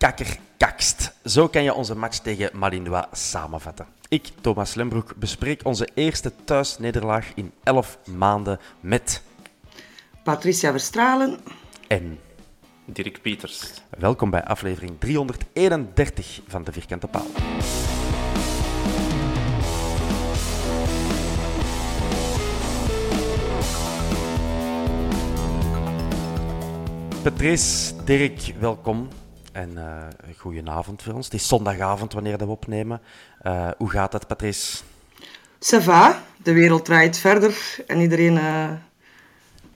kakker, kakst. Zo kan je onze match tegen Malinois samenvatten. Ik, Thomas Lembroek, bespreek onze eerste thuisnederlaag in 11 maanden met... Patricia Verstralen. En... Dirk Pieters. Welkom bij aflevering 331 van De Vierkante Paal. Patrice, Dirk, welkom. En uh, goedenavond voor ons. Het is zondagavond wanneer we opnemen. Uh, hoe gaat het, Patrice? Ça va. De wereld draait verder en iedereen uh,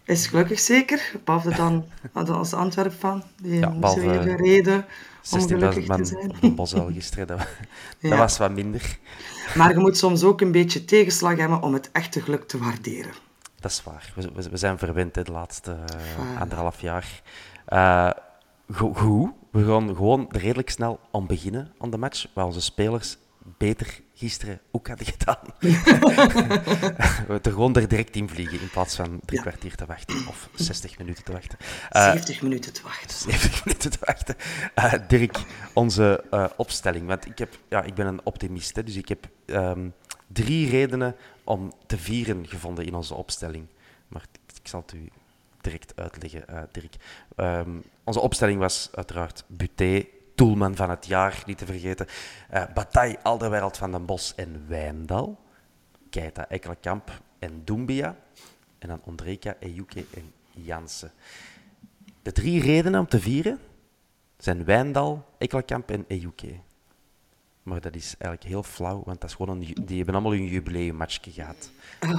is gelukkig zeker. Behalve dan als Antwerp van. Die ja, behalve, niet reden om gelukkig te zijn. de Bosuil gisteren, dat, ja. dat was wat minder. Maar je moet soms ook een beetje tegenslag hebben om het echte geluk te waarderen. Dat is waar. We, we zijn verwend hè, de laatste uh, anderhalf jaar. Uh, goed. We gaan gewoon redelijk snel aan beginnen aan de match, waar onze spelers beter gisteren ook hadden gedaan. we er gewoon er direct in vliegen in plaats van drie ja. kwartier te wachten of 60 minuten te wachten. Uh, 70 minuten te wachten. 70 minuten te wachten. Uh, Dirk, onze uh, opstelling. Want ik, heb, ja, ik ben een optimist, hè, dus ik heb um, drie redenen om te vieren gevonden in onze opstelling. Maar ik zal het u direct uitleggen, uh, Dirk. Um, onze opstelling was uiteraard Buté, Toelman van het jaar, niet te vergeten. Uh, Bataille, Alderwereld van den Bos en Wijndal. Keita, Ekkelenkamp en Doumbia. En dan Ondreka, Ejuke en Jansen. De drie redenen om te vieren zijn Wijndal, Ekkelenkamp en Ejuke. Maar dat is eigenlijk heel flauw, want dat is gewoon een, die hebben allemaal een jubileummatchje gehad.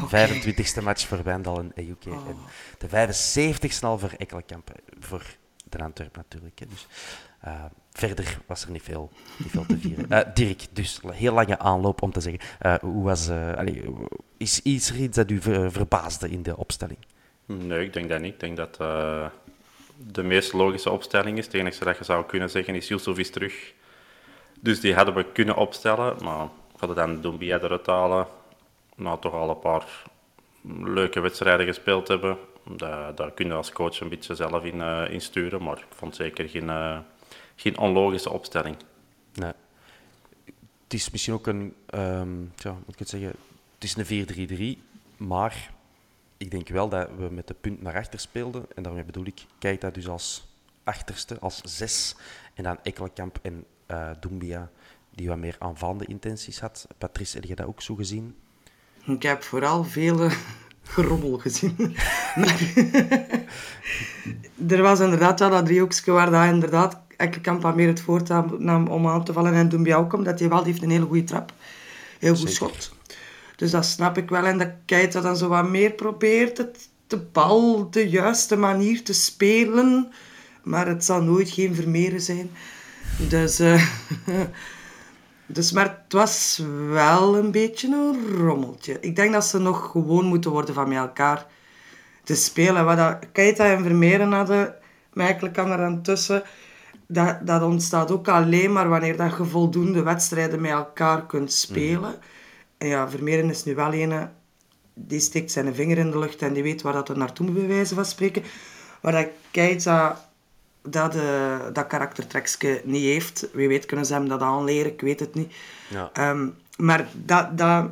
Okay. 25e match voor Wijndal en EUK. Oh. En de 75e al voor Ekkelenkamp. Voor de Antwerp natuurlijk. Hè. Dus, uh, verder was er niet veel, niet veel te vieren. Uh, Dirk, dus heel lange aanloop om te zeggen. Uh, hoe was, allez, is, is er iets dat u ver, verbaasde in de opstelling? Nee, ik denk dat niet. Ik denk dat de meest logische opstelling is. Het enige dat je zou kunnen zeggen is Yusuf is terug. Dus die hadden we kunnen opstellen, maar we hadden dan Doumbia eruit halen. Maar toch al een paar leuke wedstrijden gespeeld hebben. Daar, daar kun je als coach een beetje zelf in, uh, sturen, maar ik vond zeker geen, uh, geen onlogische opstelling. Nee. Het is misschien ook een, um, ja, moet ik het zeggen, het is een 4-3-3, maar ik denk wel dat we met de punt naar achter speelden. En daarmee bedoel ik, kijk dat dus als achterste, als zes. En dan Ekkelenkamp en uh, Doumbia, die wat meer aanvallende intenties had. Patrice, heb je dat ook zo gezien? Ik heb vooral veel gerommel gezien. maar, er was inderdaad wel dat driehoekje waar dat inderdaad meer het voortouw nam om aan te vallen en Doumbia ook, omdat hij wel heeft een hele goede trap. Heel goed schot. Dus dat snap ik wel. En dat Keita dan zo wat meer probeert het, de bal de juiste manier te spelen. Maar het zal nooit geen vermeren zijn. Dus, uh, dus, maar het was wel een beetje een rommeltje. Ik denk dat ze nog gewoon moeten worden van met elkaar. te spelen. Wat dat Keita en Vermeeren hadden, met kan er aan tussen, dat, dat ontstaat ook alleen maar wanneer dat je voldoende wedstrijden met elkaar kunt spelen. En ja, Vermeeren is nu wel een, die steekt zijn vinger in de lucht en die weet waar dat er naartoe moet, bij van spreken. Waar dat Keita dat, uh, dat karaktertrekje niet heeft. Wie weet kunnen ze hem dat aanleren, ik weet het niet. Ja. Ehm, maar dat, dat,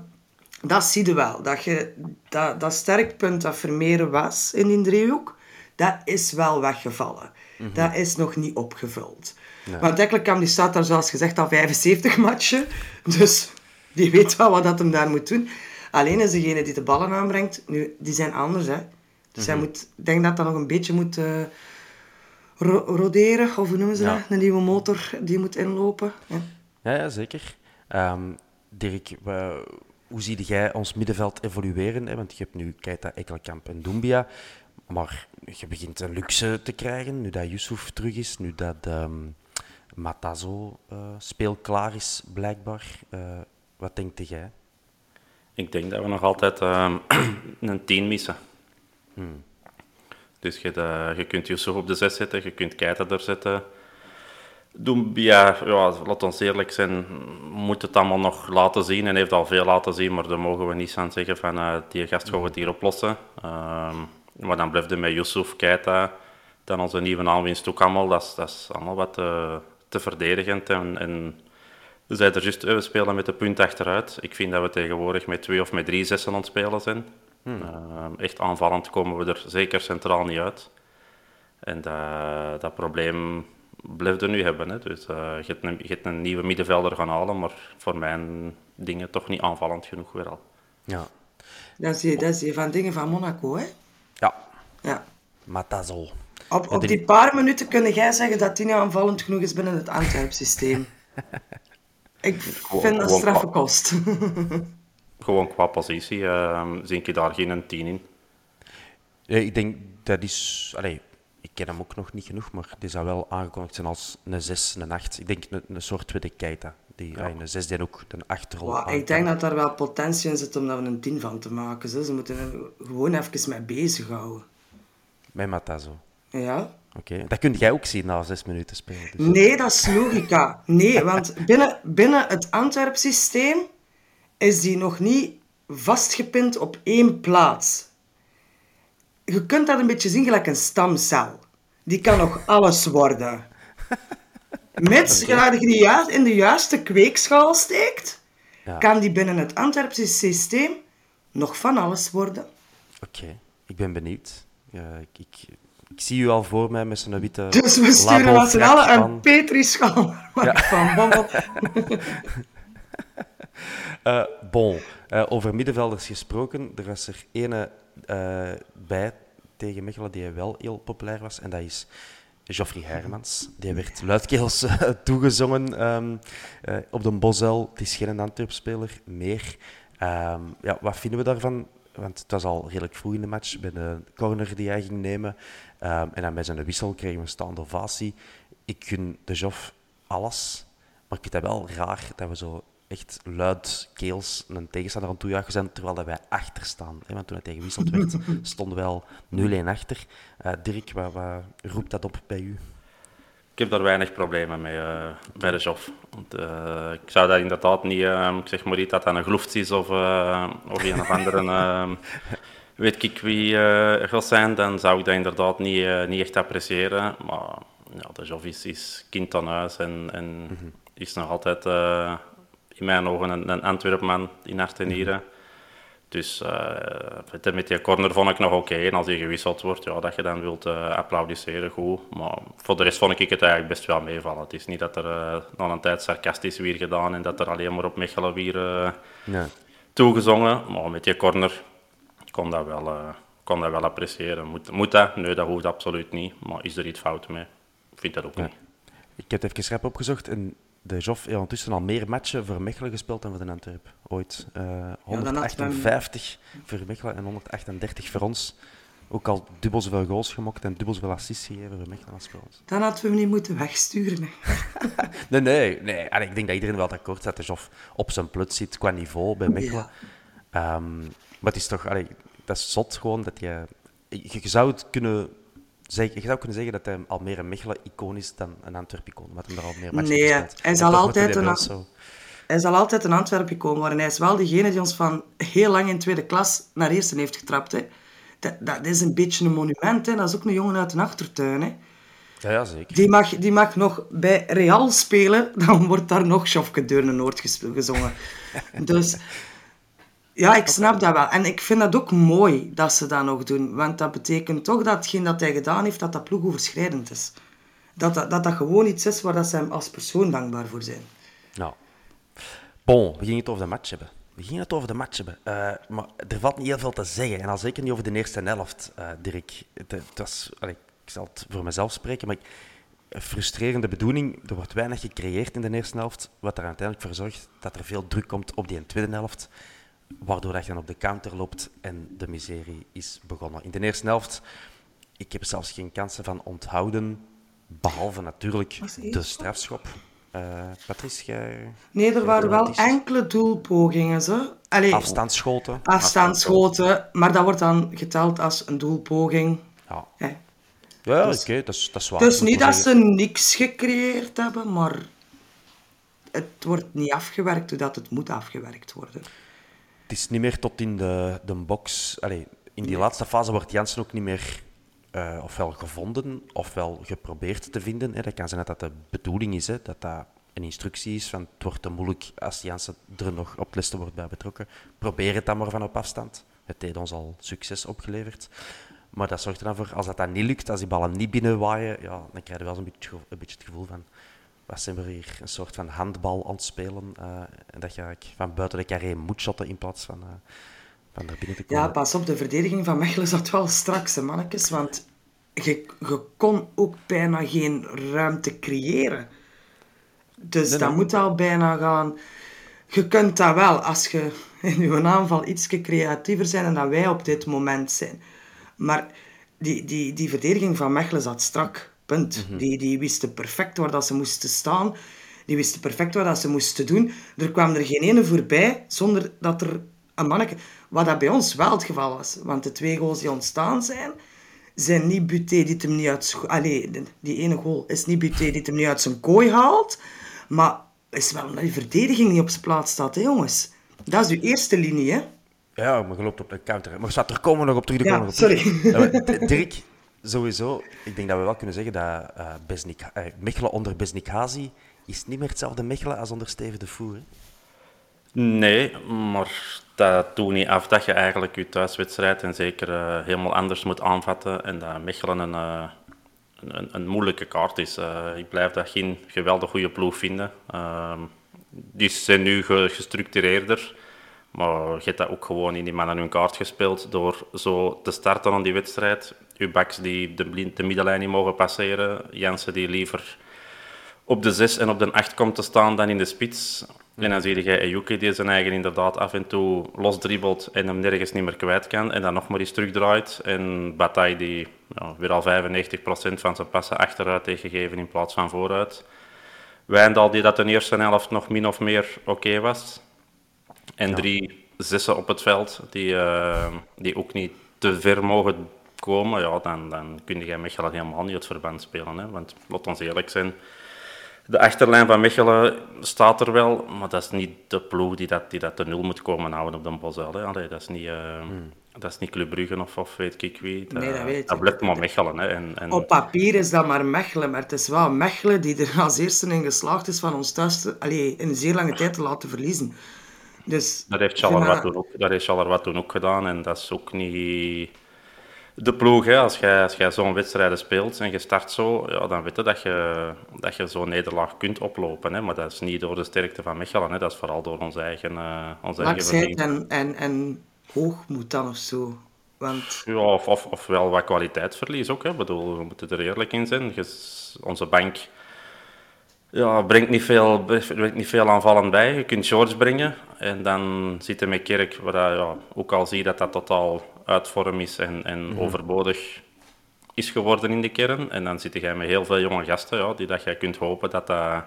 dat zie je wel. Dat, je, dat, dat sterkpunt dat Vermeeren was in die driehoek, dat is wel weggevallen. Dat is nog niet opgevuld. Want Ekkelenkamp die staat daar zoals gezegd al 75 matchen. Dus die weet wel wat dat hem daar moet doen. Alleen is degene die de ballen aanbrengt, nu, die zijn anders. Hè. Dus hij moet, ik denk dat dat nog een beetje moet uh, roderen, of hoe noemen ze dat? Een nieuwe motor die moet inlopen. Ja, ja, ja zeker. Um, Dirk, hoe zie jij ons middenveld evolueren? Hè? Want je hebt nu Keita, Ekkelkamp en Doumbia. Maar je begint een luxe te krijgen, nu dat Yusuf terug is, nu dat um, Matazo uh, speelklaar is, blijkbaar. Uh, wat denkt jij? Ik denk dat we nog altijd uh, een 10 missen. Hmm. Dus je, je kunt Yusuf op de 6 zetten, je kunt Keita er zetten. Laat ons eerlijk zijn, moet het allemaal nog laten zien en heeft al veel laten zien, maar daar mogen we niet aan zeggen van uh, die gast gaat het hier oplossen. Uh, maar dan blijft er met Yusuf, Keita, dan onze nieuwe aanwinst ook allemaal, dat is, dat is allemaal wat te, te verdedigend. En, en we er juist, we spelen met de punt achteruit. Ik vind dat we tegenwoordig met twee of met drie zessen aan het spelen zijn. Hmm. Uh, echt aanvallend komen we er zeker centraal niet uit. En dat, dat probleem blijft er nu hebben. Hè. Dus uh, je, hebt een, je hebt een nieuwe middenvelder gaan halen, maar voor mijn dingen toch niet aanvallend genoeg weer al. Ja. Dat is, je, dat is je van dingen van Monaco, hè? Ja. Ja. Matazo. Op, op die paar minuten kun jij zeggen dat die niet aanvallend genoeg is binnen het Antwerp-systeem. Ik vind dat straffe kost. gewoon qua positie uh, zie ik daar geen 10 in. Ja, ik denk dat is. Allee, ik ken hem ook nog niet genoeg, maar die zou wel aangekondigd zijn als een 6, een 8. Ik denk een, een soort tweede Keita. Die, ja. een 6 die ook een achterrol wow, Ik denk dat daar wel potentie in zit om daar een 10 van te maken. Ze, ze moeten er gewoon even mee bezighouden. Met Matazo? Ja. Oké, dat kun jij ook zien na zes minuten spelen. Dus. Nee, dat is logica. Nee, want binnen, binnen het Antwerp-systeem is die nog niet vastgepind op één plaats. Je kunt dat een beetje zien gelijk een stamcel. Die kan nog alles worden. Mits je die in de juiste kweekschaal steekt, ja. kan die binnen het Antwerpse systeem nog van alles worden. Oké, ik ben benieuwd. Ik, ik, ik, zie u al voor mij met zijn witte Dus we sturen allen een Petri-schaal ja. van uh, bon, uh, over middenvelders gesproken. Er was er ene uh, bij tegen Mechelen die wel heel populair was. En dat is Geoffrey Hermans. Die werd luidkeels toegezongen um, op de Bosel. Het is geen Antwerp-speler meer. Um, ja, wat vinden we daarvan? Want het was al redelijk vroeg in de match bij de corner die hij ging nemen. Um, en dan bij zijn wissel kregen we een staande ovatie. Ik gun de Joff alles. Maar ik vind het wel raar dat we zo echt luid keels een tegenstander aan toejuichen zijn, terwijl wij achter staan. Want toen het tegen gewisseld werd, stonden we wel 0-1 achter. Uh, Dirk, wat, wat, roept dat op bij u? Ik heb daar weinig problemen mee uh, bij de. Want, uh, ik zou dat inderdaad niet, ik zeg maar niet dat dat een gloeft is of, of een of andere, weet ik wie gaat zijn, dan zou ik dat inderdaad niet, niet echt appreciëren. Maar ja, de job is, is kind aan huis en, en mm -hmm. is nog altijd in mijn ogen een, een Antwerpman in hart en nieren. Dus uh, met die corner vond ik nog oké. En als die gewisseld wordt, ja, dat je dan wilt uh, applaudisseren, goed. Maar voor de rest vond ik het eigenlijk best wel meevallen. Het is niet dat er uh, na een tijd sarcastisch weer gedaan en dat er alleen maar op Mechelen weer toegezongen. Maar met die corner kon dat wel, kon dat wel appreciëren. Moet, moet dat? Nee, dat hoeft absoluut niet. Maar is er iets fout mee? Ik vind dat ook niet. Ik heb het even schrap opgezocht en de Joff heeft ondertussen al meer matchen voor Mechelen gespeeld dan voor de Antwerp. Ooit. Uh, 158 ja, voor Mechelen en 138 voor ons. Ook al dubbel zoveel goals gemokt en dubbel zoveel assists gegeven voor Mechelen als voor ons. Dan hadden we hem niet moeten wegsturen. nee, nee. nee. Allee, ik denk dat iedereen wel akkoord is dat de Joff op zijn plut zit qua niveau bij Mechelen. Ja. Um, maar het is toch... Allee, dat is zot gewoon dat je, je zou het kunnen zeggen, je zou kunnen zeggen dat hij al meer een Mechelen icoon is dan een Antwerp-icoon, wat hem er al meer matchen Nee, hij zal altijd hij een- zo- Hij zal altijd een Antwerpen komen worden. Hij is wel degene die ons van heel lang in tweede klas naar eerste heeft getrapt. Hè. Dat, dat is een beetje een monument. Hè. Dat is ook een jongen uit een achtertuin. Hè. Ja, ja, zeker. Die, mag, die mag nog bij Real spelen, dan wordt daar nog Sjofke Deurnenoord ges- gezongen. Dus ja, ik snap dat wel. En ik vind dat ook mooi dat ze dat nog doen. Want dat betekent toch dat hetgeen dat hij gedaan heeft, dat dat ploegoverschrijdend is. Dat dat, dat, dat gewoon iets is waar dat ze hem als persoon dankbaar voor zijn. Nou, bon, we gingen het over de match hebben. We gingen het over de match hebben. Eh, maar er valt niet heel veel te zeggen. En al zeker niet over de eerste helft, eh Dirk. Het, het was, allee, ik zal het voor mezelf spreken, maar ik, een frustrerende bedoeling. Er wordt weinig gecreëerd in de eerste helft, wat er uiteindelijk voor zorgt dat er veel druk komt op die tweede helft. Waardoor dat je dan op de counter loopt en de miserie is begonnen. In de eerste helft, ik heb zelfs geen kansen van onthouden, behalve natuurlijk de strafschop. Eh Patrice, jij... Nee, er waren wel enkele doelpogingen. Zo. Allee, Afstandsschoten. afstandsschoten, maar dat wordt dan geteld als een doelpoging. Ja, Hè. ja Dus- oké, dat, is, dat is waar. Dus niet dat ze niks gecreëerd hebben, maar het wordt niet afgewerkt hoe dat het moet afgewerkt worden. Het is niet meer tot in de, de box. Allee, in die laatste fase wordt Jansen ook niet meer eh, ofwel gevonden ofwel geprobeerd te vinden. Hè. Dat kan zijn dat dat de bedoeling is, hè, dat dat een instructie is. Van het wordt te moeilijk als Jansen er nog op listen wordt bij betrokken. Probeer het dan maar van op afstand. Het heeft ons al succes opgeleverd. Maar dat zorgt er dan voor, als dat dan niet lukt, als die ballen niet binnenwaaien, ja, dan krijg je wel eens een beetje, een beetje het gevoel van wat zijn we hier een soort van handbal aan het spelen. eh, en dat je van buiten de carré moet shotten in plaats van, eh, van naar binnen te komen. Ja, pas op, de verdediging van Mechelen zat wel straks, hè, mannetjes. Want je, je kon ook bijna geen ruimte creëren. Dus Nee, dat nee. moet al bijna gaan... Je kunt dat wel als je in je aanval iets creatiever zijn dan dat wij op dit moment zijn. Maar die, die, die verdediging van Mechelen zat strak. Punt. die, die wisten perfect waar dat ze moesten staan. Die wisten perfect wat dat ze moesten doen. Er kwam er geen ene voorbij zonder dat er een manneke... Wat dat bij ons wel het geval was. Want de twee goals die ontstaan zijn, zijn niet Buté die hem niet uit... Allee, die ene goal is niet Buté die hem niet uit zijn kooi haalt. Maar is wel omdat die verdediging niet op zijn plaats staat, hè jongens. Dat is uw eerste linie, hè. Ja, maar je loopt op de counter. Maar staat er komen nog op terug. Ja, sorry. Dirk, sowieso, ik denk dat we wel kunnen zeggen dat eh Besnik, eh, Mechelen onder Besnikhazi is niet meer hetzelfde Mechelen als onder Steven de Voer. Nee, maar dat doet niet af dat je eigenlijk je thuiswedstrijd en zeker eh, helemaal anders moet aanvatten en dat Mechelen een, een, een moeilijke kaart is. Ik blijf dat geen geweldig goede ploeg vinden. Ehm, die zijn nu ge- gestructureerder, maar je hebt dat ook gewoon in die mannen hun kaart gespeeld door zo te starten aan die wedstrijd. Uw backs die de, middenlijn niet mogen passeren, Jansen die liever op de 6 en op de 8 komt te staan dan in de spits. En dan zie je Ejuke die zijn eigen inderdaad af en toe losdribbelt en hem nergens niet meer kwijt kan. En dan nog maar eens terugdraait. En Bataille die weer al 95% van zijn passen achteruit heeft gegeven in plaats van vooruit. Wijndal die dat de eerste helft nog min of meer oké was. En drie zessen op het veld die, eh, die ook niet te ver mogen komen. Ja, dan, dan kun je Mechelen helemaal niet het verband spelen. Hè? Want laat ons eerlijk zijn, de achterlijn van Mechelen staat er wel, maar dat is niet de ploeg die dat, die dat de nul moet komen houden op de Bosuil. Allee, dat is niet, eh, dat is niet Club Brugge of, of weet ik wie. Dat, Nee, dat weet dat blijft maar Mechelen. Hè. En, en, Op papier is dat maar Mechelen, maar het is wel Mechelen die er als eerste in geslaagd is van ons thuis te, allee, in een zeer lange tijd te laten verliezen. Dus, Dat heeft Charleroi dat- toen ook, dat heeft Charleroi toen ook gedaan en dat is ook niet de ploeg. Hè. Als jij, als jij zo'n wedstrijden speelt en je start zo, ja, dan weet je dat je, dat je zo'n nederlaag kunt oplopen. Hè. Maar dat is niet door de sterkte van Mechelen, hè. dat is vooral door onze eigen, uh, onze eigen en, en, en hoogmoed dan of zo. Want Ja, of, of, of wel wat kwaliteitsverlies ook. Hè. Ik bedoel, we moeten er eerlijk in zijn. Je- onze bank ja, brengt, niet veel, brengt niet veel aanvallend bij. Je kunt George brengen en dan zit je met Kerk, waar je ja, ook al zie dat dat totaal uit vorm is en, en overbodig is geworden in de kern. En dan zit jij met heel veel jonge gasten, ja, die dat jij kunt hopen dat dat...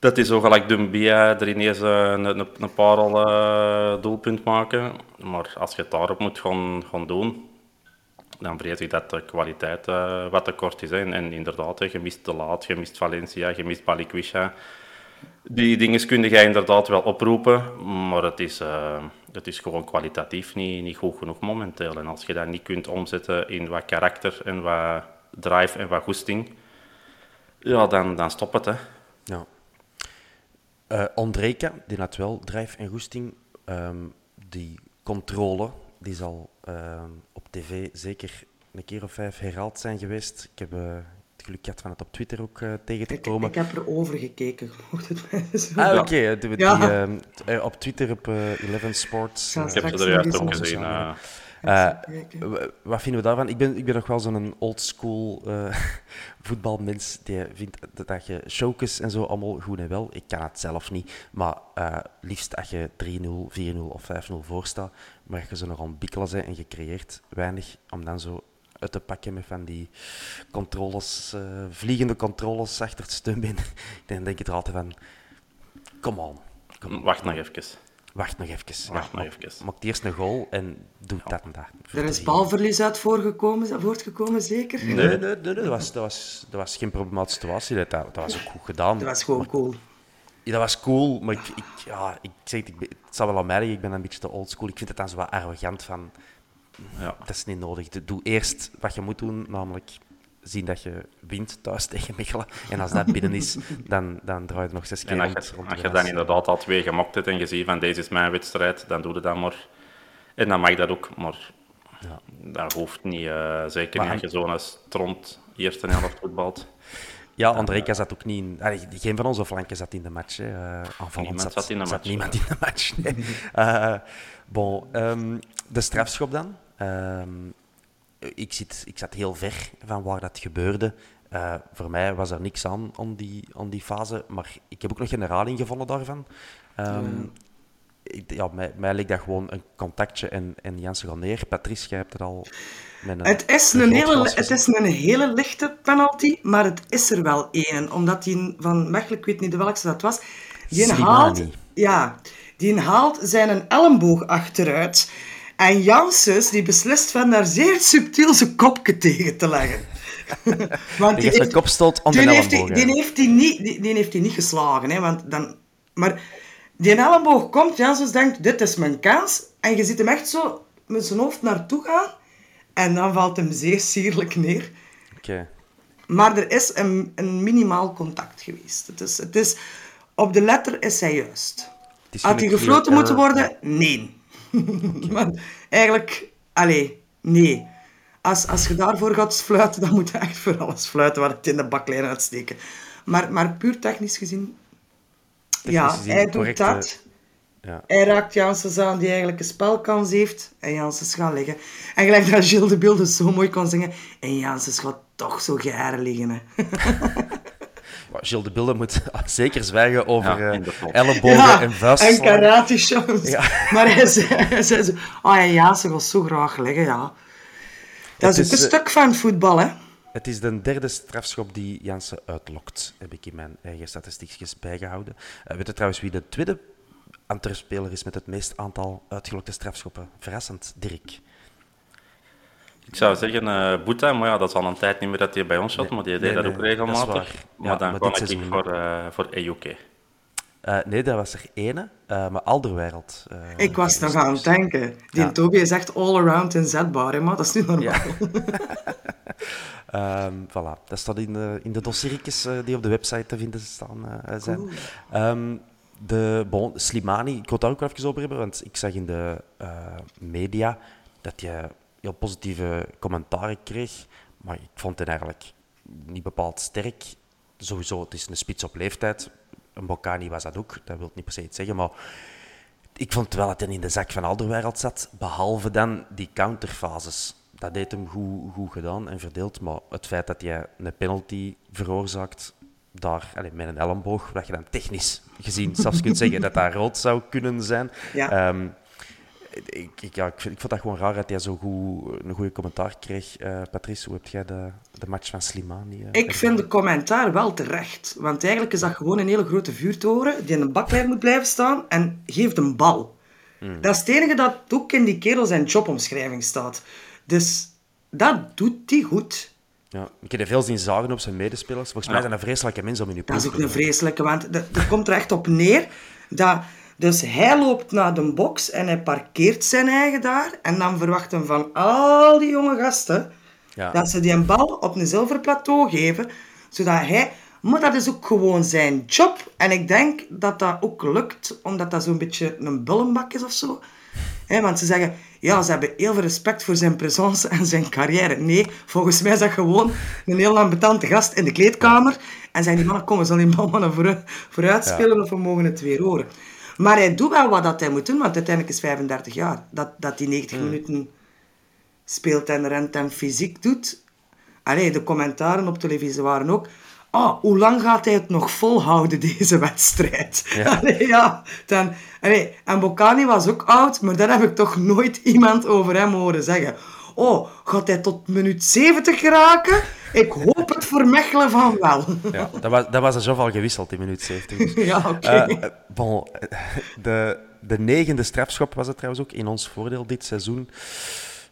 Dat die zo gelijk Dumbia er ineens eh, een, een, een parel eh, doelpunt maken. Maar als je het daarop moet gaan, gaan doen, dan vrees ik dat de kwaliteit uh, wat tekort is. Hè. En, inderdaad, je mist De Laat, je mist Valencia, je mist Balikwisha. Die dingen kun je inderdaad wel oproepen, maar het is, uh, het is gewoon kwalitatief niet, niet goed genoeg momenteel. En als je dat niet kunt omzetten in wat karakter en wat drive en wat goesting, ja, dan, dan stop het. Hè. Ja. Uh, Andreka, die had wel drive en goesting. Um, die controle, die zal uh, op tv zeker een keer of vijf herhaald zijn geweest. Ik heb uh, het geluk gehad van het op Twitter ook uh, tegen te komen. Ik, ik heb er over gekeken, mocht het mij zo. Ah, oké. Okay. Ja. Uh, op Twitter op Eleven Sports. ik heb het er juist ook gezien. Uh, wat vinden we daarvan? Ik ben, ik ben nog wel zo'n oldschool uh, voetbalmens die vindt dat je showkes en zo allemaal goed en wel. Ik kan het zelf niet, maar uh, liefst als je 3-0, 4-0 of 5-0 voor staat, maar je zo nog aan bikkelen bent en je creëert weinig om dan zo uit te pakken met van die controles, vliegende controles achter het steunbeen. dan denk je er altijd van, come on. Come on. Wacht nog even. Wacht nog even. Wacht nog even. Maak eerst een goal en doe dat en dat. Er is balverlies uit voorgekomen, voortgekomen, zeker? Nee, nee, nee, nee, dat, was, dat, was, dat was geen problematische situatie. Dat, dat was ook goed gedaan. Dat was gewoon maar, cool. Ja, dat was cool, maar ik, ik, ja, ik zeg het, ik, het zal wel aan mij liggen, ik ben een beetje te oldschool. Ik vind het dan zo wat arrogant van... Ja. Dat is niet nodig. Doe eerst wat je moet doen, namelijk zien dat je wint thuis tegen Mechelen. En als dat binnen is, dan, dan draai je nog zes keer en als je, Als je dan inderdaad al twee gemokt hebt en je ziet van deze is mijn wedstrijd, dan doe je dat maar. En dan mag dat ook, maar ja. dat hoeft niet. Uh, zeker niet als je zo'n stront eerste helft voetbalt. Ja, André zat ook niet in... Allee, geen van onze flanken zat in de match. Uh, niemand zat, zat, in de match. niemand in de match, nee. uh, bon, um, de strafschop dan. Um, ik, zit, ik zat heel ver van waar dat gebeurde. Uh, voor mij was er niks aan, aan die, aan die fase, maar ik heb ook nog geen herhaling gevonden daarvan. Um, ik, ja, mij, mij leek dat gewoon een contactje en, en Jansen gaat neer. Patrice, jij hebt het al... Een, het, is een, een hele, het is een hele lichte penalty, maar het is er wel één. Omdat die van Mechelen, ik weet niet welke dat was, die haalt, ja, die haalt zijn een elleboog achteruit. En Janssens die beslist van daar zeer subtiel zijn kopje tegen te leggen. want die heeft kopstoot aan de elleboog. Die, heeft hij niet, die, die, heeft hij niet geslagen. Hè, want dan, maar die elleboog komt, Janssens denkt, dit is mijn kans. En je ziet hem echt zo met zijn hoofd naartoe gaan. En dan valt hem zeer sierlijk neer. Oké. Maar er is een, een minimaal contact geweest. Het is, het is, op de letter is hij juist. Had hij gefloten moeten worden? Nee. maar eigenlijk, allee, nee. Als, als je daarvoor gaat fluiten, dan moet je echt voor alles fluiten wat het in de baklijn uitsteken. Maar, maar puur technisch gezien, ja, hij doet dat. Ja. Hij raakt Janssens aan die eigenlijk een spelkans heeft. En Janssens gaat liggen. En gelijk dat Gilles de Beelden zo mooi kon zingen. En Janssens gaat toch zo gehaar liggen. Hè. Gilles de Bilde moet zeker zwijgen over ja, uh, ellebogen en vuisten. En karate shows. Ja. Maar hij zei, hij zei zo, oh ja, ja, ze wil zo graag leggen, ja. Dat is, een uh, stuk van voetbal, hè. Het is de derde strafschop die Jansen uitlokt, heb ik in mijn eigen statistiekjes bijgehouden. Uh, weet je trouwens wie de tweede Antwerp-speler is met het meest aantal uitgelokte strafschoppen? Verrassend, Dirk. Ik zou zeggen uh, Boeta, maar ja, dat is al een tijd niet meer dat hij bij ons zat, maar die deed dat ook regelmatig. Maar dan kwam ik voor, uh, voor EUK. Uh, nee, dat was er ene, uh, maar Alderwereld. Uh, ik was nog aan het denken. Die ja. Toby is echt all-around inzetbaar, hè, maar dat is niet normaal. Ja. um, voilà, dat staat in de, in de dossiertjes die op de website te vinden staan, zijn. Um, de, bon, Slimani, ik wil het daar ook even over hebben, want ik zag in de media dat je heel positieve commentaren kreeg. Maar ik vond het eigenlijk niet bepaald sterk. Sowieso, het is een spits op leeftijd. Een Bocani was dat ook, dat wil niet per se iets zeggen. Maar ik vond wel dat hij in de zak van Alderwereld zat. Behalve dan die counterfases. Dat deed hem goed, goed gedaan en verdeeld. Maar het feit dat hij een penalty veroorzaakt, daar, allez, met een elleboog, dat je dan technisch gezien zelfs kunt zeggen dat dat rood zou kunnen zijn. Ja. Um, ik, ik, ja, ik, vind, ik vond dat gewoon raar dat hij zo goed, een goede commentaar kreeg. Uh, Patrice, hoe heb jij de, de match van Slimani? Uh, ik vind de commentaar wel terecht. Want eigenlijk is dat gewoon een hele grote vuurtoren die in een baklijn moet blijven staan en geeft een bal. Hmm. Dat is het enige dat ook in die kerel zijn jobomschrijving staat. Dus dat doet hij goed. Ja, ik heb er veel zien zagen op zijn medespelers. Volgens mij zijn dat vreselijke mensen om in je Dat ploeg is ook een vreselijke, want dat, dat komt er echt op neer dat... Dus hij loopt naar de box en hij parkeert zijn eigen daar. En dan verwacht hem van al die jonge gasten Ja. dat ze die een bal op een zilver plateau geven, zodat hij... Maar dat is ook gewoon zijn job. En ik denk dat dat ook lukt, omdat dat zo'n beetje een bullenbak is of zo. Want ze zeggen, ja, ze hebben heel veel respect voor zijn présence en zijn carrière. Nee, volgens mij is dat gewoon een heel ambetante gast in de kleedkamer. En zeggen die mannen, kom, we zullen die naar vooruit, vooruit spelen of we mogen het weer horen. Maar hij doet wel wat dat hij moet doen, want uiteindelijk is 35 jaar. Dat, dat die 90 minuten speelt en rent en fysiek doet. Allee, de commentaren op televisie waren ook... Oh, hoe lang gaat hij het nog volhouden, deze wedstrijd? Allee, ja. Dan, allee, en Bocani was ook oud, maar daar heb ik toch nooit iemand over hem horen zeggen. Oh, gaat hij tot minuut 70 geraken? Ik hoop het voor Mechelen van wel. Ja, dat was, dat was er zoveel gewisseld in minuut 70. dus. Ja, oké. Eh, eh, bon, eh, de, de negende strafschop was het trouwens ook in ons voordeel dit seizoen.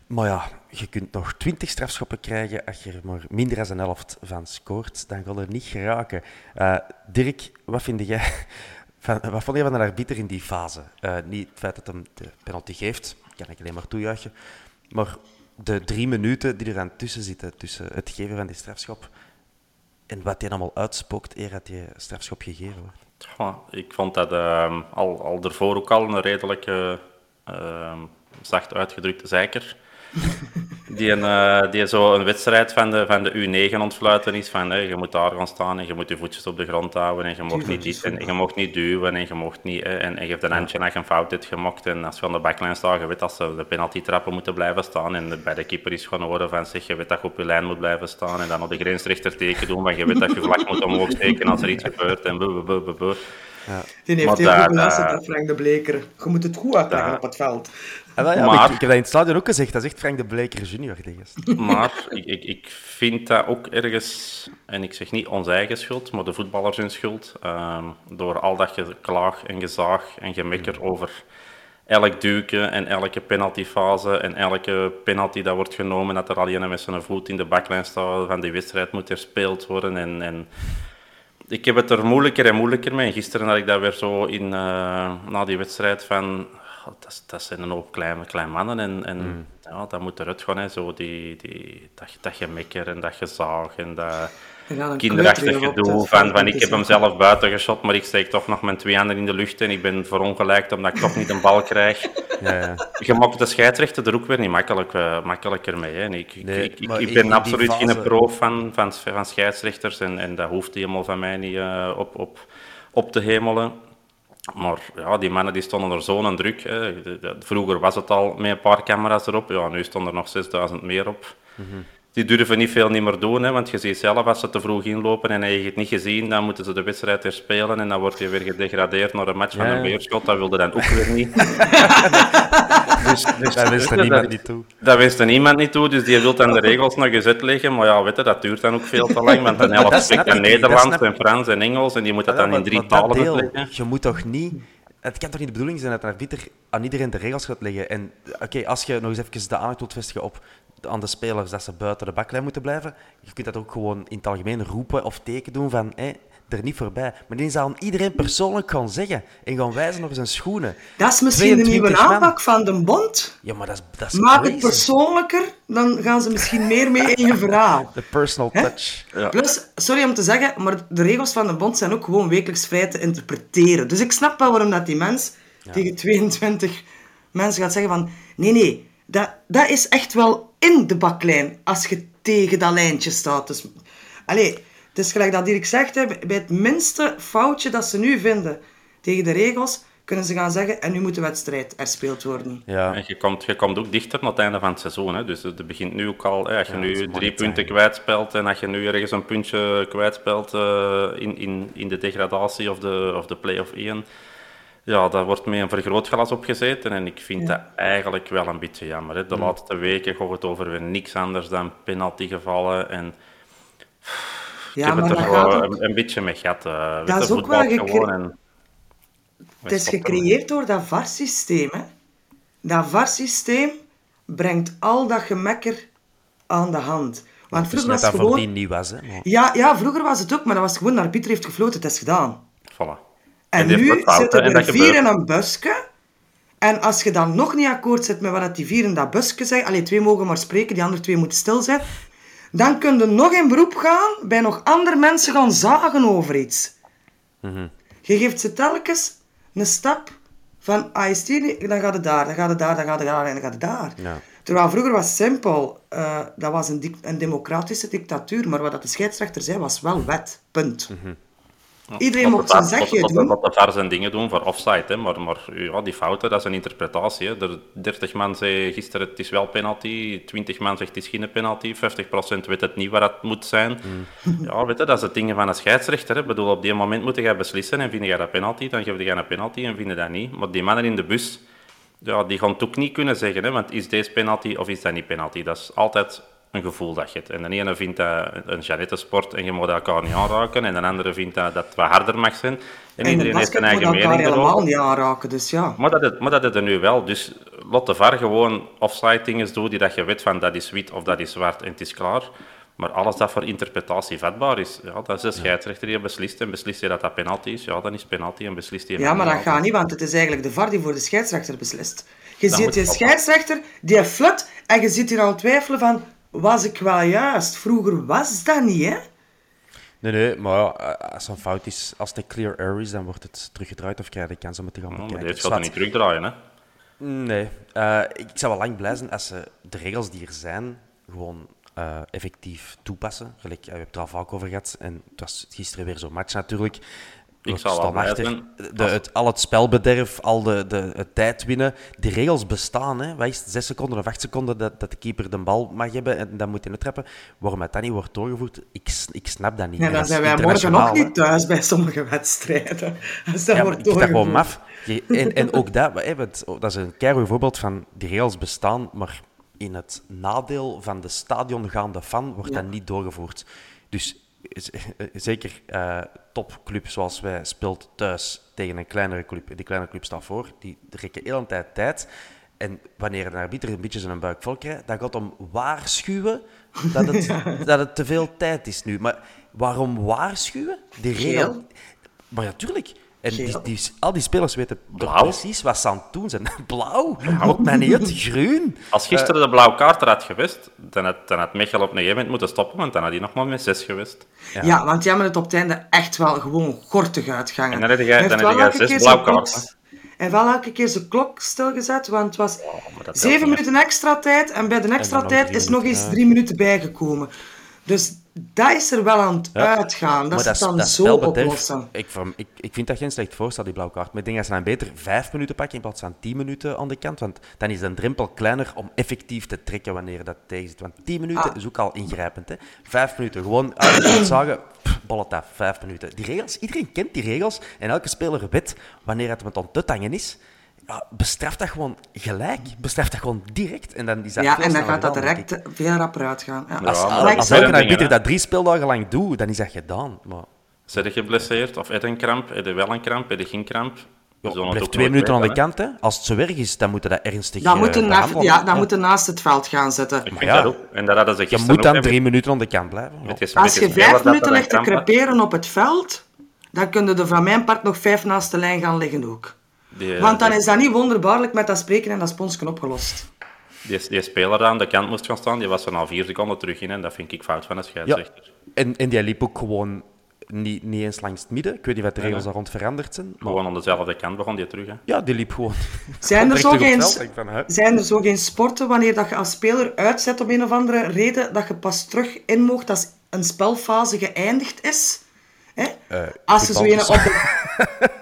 Maar ja, je kunt nog 20 strafschoppen krijgen als je er maar minder dan een helft van scoort. Dan gaat er niet geraken. Eh, Dirk, wat vind jij van, wat vond je van de arbiter in die fase? Niet het feit dat hem de penalty geeft, kan ik alleen maar toejuichen. Maar de drie minuten die er aan tussen zitten, tussen het geven van die strafschop en wat hij allemaal uitspookt eer dat die strafschop gegeven wordt. Ik vond dat ehm, al, al ervoor ook al een redelijke, ehm, zacht uitgedrukte zeiker. Die, een, eh, die zo een wedstrijd van de, van de U9 ontfluiten is van hè, je moet daar gaan staan en je moet je voetjes op de grond houden en je mocht niet dit en je mocht niet duwen en je mocht niet hè, en, en je hebt een handje als je een fout hebt gemaakt en als je aan de backline staat, je weet dat ze de penalty trappen moeten blijven staan en bij de keeper is gewoon horen van zeg, je weet dat je op je lijn moet blijven staan en dan op de grensrechter teken doen, maar je weet dat je vlak moet omhoog steken als er iets gebeurt en bu, bu, bu, bu, bu. Die heeft Maar heel goed beluisterd, eh, dat Frank de Bleker. Je moet het goed uitleggen op het veld. Ah, wel, ja, Maar- ik, ik heb dat in het stadion ook gezegd. Dat is echt Frank de Bleker junior. Maar ik, ik, ik vind dat ook ergens, en ik zeg niet onze eigen schuld, maar de voetballers hun schuld. ehm, door al dat geklaag en gezaag en gemekker over elk duiken en elke penaltyfase en elke penalty dat wordt genomen, dat er alleen met zijn voet in de baklijn staat, van die wedstrijd moet herspeeld worden. En, en ik heb het er moeilijker en moeilijker mee. En gisteren had ik dat weer zo in, eh, na die wedstrijd van... "Oh, Dat, dat zijn een hoop kleine, kleine mannen en, en ja, dat moet eruit gaan. Hè. Zo die, die, dat, dat gemekker en dat gezaag en dat Er kinderachtig gedoe van, van ik heb hem zelf buiten geschot, maar ik steek toch nog mijn twee handen in de lucht en ik ben verongelijkt omdat ik toch niet een bal krijg. Ja, ja. Je maakt de scheidsrechter er ook weer niet makkelijk, eh, makkelijker mee. Hè. En ik, ik- Nee, ik, ben absoluut geen pro van, van, van scheidsrechters en, en dat hoeft helemaal van mij niet eh, op, op, op te hemelen. Maar ja, die mannen die stonden er zo'n druk. Hè. Vroeger was het al met een paar camera's erop. Ja, nu stonden er nog 6000 meer op. Die durven niet veel niet meer doen, hè, want je ziet zelf als ze te vroeg inlopen en heb je het niet gezien, dan moeten ze de wedstrijd herspelen en dan word je weer gedegradeerd naar een match van een ja. weerschot. Dat wilde dan ook weer niet. dus, dus, Daar wist er dat- niemand niet toe. Dat wist er niemand niet toe, dus die wil dan de regels nog eens uitleggen. Maar ja, weet je, dat duurt dan ook veel te lang, want een Dat helft spreekt dan dat Nederlands en Frans en Engels en die moet dat dan in drie dat talen deel, uitleggen. Je moet toch niet... Het kan toch niet de bedoeling zijn dat een arbiter aan iedereen de regels gaat leggen. En oké, als je nog eens even de aandacht wilt vestigen op aan de spelers dat ze buiten de baklijn moeten blijven, je kunt dat ook gewoon in het algemeen roepen of teken doen van hé, er niet voorbij. Maar die zou aan iedereen persoonlijk gaan zeggen en gaan wijzen naar zijn schoenen. Dat is misschien de nieuwe 22 man. aanpak van de bond. Ja, maar dat is, dat is Maak crazy. het persoonlijker, dan gaan ze misschien meer mee in je verhaal. De personal touch. Plus, sorry om te zeggen, maar de regels van de bond zijn ook gewoon wekelijks vrij te interpreteren. Dus ik snap wel waarom dat die mens tegen 22 mensen gaat zeggen van... Nee, nee, dat, dat is echt wel in de baklijn als je tegen dat lijntje staat. Dus, allee, het is gelijk dat Dirk zegt, hè, bij het minste foutje dat ze nu vinden tegen de regels, kunnen ze gaan zeggen en nu moet de wedstrijd herspeeld worden. Ja. En je komt, je komt ook dichter naar het einde van het seizoen. Hè. Dus het begint nu ook al, hè, als je Ja, nu drie te punten kwijtspelt en als je nu ergens een puntje kwijtspelt eh in, in, in de degradatie of de, of de play-off 1, ja, daar wordt met een vergrootglas opgezeten. En ik vind dat eigenlijk wel een beetje jammer. Hè. De laatste weken gaat het over weer niks anders dan penaltygevallen. En ik Ja, heb maar het er gaat wel ook... een, een beetje mee gehad. eh, Dat is ook voetbal wel gecre- en- Het is gecreëerd door dat VAR-systeem. hè. Dat VAR-systeem brengt al dat gemekker aan de hand. Want vroeger net was dat het gewoon... nieuw was. Hè? Maar- Ja, ja, vroeger was het ook, maar dat was gewoon, de arbiter heeft gefloten, het is gedaan. Voilà. En, nu zitten en er vier in een busje. En als je dan nog niet akkoord zit met wat die vier in dat busje zeggen, alleen twee mogen maar spreken, die andere twee moeten stil zijn, dan kun je nog in beroep gaan bij nog andere mensen gaan zagen over iets. Je geeft ze telkens een stap van, ah, is die niet, dan gaat het daar, dan gaat het daar, dan gaat het daar en dan gaat het daar. Ja. Terwijl vroeger was het simpel, eh, dat was een, een democratische dictatuur, maar wat dat de scheidsrechter zei was wel wet, punt. Iedereen mocht zijn zegje Wat doen. de VAR zijn dingen doen voor offside, hè. Maar, maar ja, die fouten, dat is een interpretatie. Hè. Er, 30 man zei gisteren het is wel penalty, 20 man zegt het is geen penalty, 50% weet het niet waar het moet zijn. Ja, weet je, dat is het dingen van een scheidsrechter. Hè. Ik bedoel, op die moment moet jij beslissen en vind jij dat penalty, dan geef je een penalty en vind je dat niet. Maar die mannen in de bus, ja, die gaan het ook niet kunnen zeggen, hè, want is deze penalty of is dat niet penalty? Dat is altijd een gevoel dat je hebt. En de ene vindt dat een Jeannette-sport en je moet elkaar niet aanraken, en de andere vindt dat dat het wat harder mag zijn. En, En de iedereen heeft een moet eigen mening helemaal erover. niet aanraken, dus ja. Maar dat, is, maar dat is er nu wel. Dus laat de VAR gewoon offside dingen doen die dat je weet van dat is wit of dat is zwart en het is klaar. Maar alles dat voor interpretatie vatbaar is, ja, dat is de scheidsrechter die beslist. En beslist hij dat dat penalty is, ja, dan is penalty en beslist hij Ja, maar dat gaat niet, want het is eigenlijk de VAR die voor de scheidsrechter beslist. Je Dat ziet die scheidsrechter, die flut, en je zit hier aan het twijfelen van, was ik wel juist? Vroeger was dat niet, hè? Nee, nee, maar ja, eh, als een fout is, als het een clear error is, dan wordt het teruggedraaid of krijg je de kans om het te gaan maar bekijken. deze gaat er Zwart. niet terugdraaien, hè. Nee, Eh, ik zou wel lang blij zijn als ze de regels die er zijn gewoon eh, effectief toepassen. Gelijk, we hebben het er al vaak over gehad en het was gisteren weer zo'n match natuurlijk. Ik De, als- het, al het spelbederf, al de, de, het tijd winnen. Die regels bestaan. Hè. Wat is het, zes seconden of acht seconden dat, dat de keeper de bal mag hebben en dan moet hij het trappen. Waarom het dat niet wordt doorgevoerd, ik, ik snap dat niet. En En dan zijn wij morgen hè. niet thuis bij sommige wedstrijden. Als dat Ja, wordt ik vind dat gewoon doorgevoerd. maf. En, en ook dat, hè, want dat is een keihard voorbeeld van die regels bestaan, maar in het nadeel van de stadiongaande fan wordt Ja. dat niet doorgevoerd. Dus zeker eh topclub zoals wij speelt thuis tegen een kleinere club. Die kleinere club staat voor, die rekken de hele tijd tijd. En wanneer een arbiter een beetje zijn buik vol krijgt, dan gaat het om waarschuwen dat het, dat het te veel tijd is nu. Maar waarom waarschuwen? Die regel... Maar natuurlijk. En die, Geel. die, al die spelers weten Blauw. precies wat ze aan het doen zijn. Blauw, maakt mij niet uit. Groen. Als gisteren de blauwe kaart er had geweest, dan had, dan had Michel op een gegeven moment moeten stoppen, want dan had hij nog maar met zes geweest. Ja. want die hebben het op het einde echt wel gewoon gortig uitgehangen. En dan heb heeft dan heb zes klok- Hij heeft wel elke keer zijn klok stilgezet, want het was telt zeven minuten extra tijd en bij de extra tijd is nog eens drie minuten bijgekomen. Dus dat is er wel aan het Ja. uitgaan. Dat Maar ze het dan dat zo oplossen. Ik, ik, ik vind dat geen slecht voorstel, die blauwe kaart. Maar ik denk dat ze dan beter vijf minuten pakken in plaats van tien minuten aan de kant. Want dan is de drempel kleiner om effectief te trekken wanneer dat tegen zit. Want tien minuten Ah. is ook al ingrijpend. Hè. Vijf minuten, gewoon uit zagen, pff, bollet af, vijf minuten. Die regels, iedereen kent die regels. En elke speler weet wanneer het met ontuttangen is. Ja, bestraf dat gewoon gelijk. Bestraf dat gewoon direct. En dan is dat Ja, en dan gaat dat direct ik. veel rapper uitgaan. Ja. Als, Ja, als, dat als elke arbiter dat drie speeldagen lang doet, dan is dat gedaan. Maar... Zijn je geblesseerd of heb je een kramp? Heb je wel een kramp? Heb je geen kramp? Ja, blijf twee minuten aan de kant. Hè. Als het zo erg is, dan moet je dat ernstig Dan eh, moeten na, behandelen. ja, dan moeten naast het veld gaan zitten. Ik vind ja. dat. En dat hadden ze Je moet dan drie minuten aan de kant blijven. Met Als je vijf minuten ligt te creperen op het veld, dan kun je er van mijn part nog vijf naast de lijn gaan liggen ook. Die, Want dan die- is dat niet wonderbaarlijk met dat spreken en dat sponsje opgelost. Die, die speler daar aan de kant moest gaan staan, die was er na vier seconden terug in. En dat vind ik fout van de Ja. scheidsrechter. En, en die liep ook gewoon niet, niet eens langs het midden. Ik weet niet wat de regels daar rond veranderd zijn. Maar Gewoon aan dezelfde kant begon die terug. Hè. ja, die liep gewoon. Zijn er, zo geen, het van, zijn er zo geen sporten wanneer dat je als speler uitzet om een of andere reden dat je pas terug in mocht als een spelfase geëindigd is? Hè? als je zo een op de...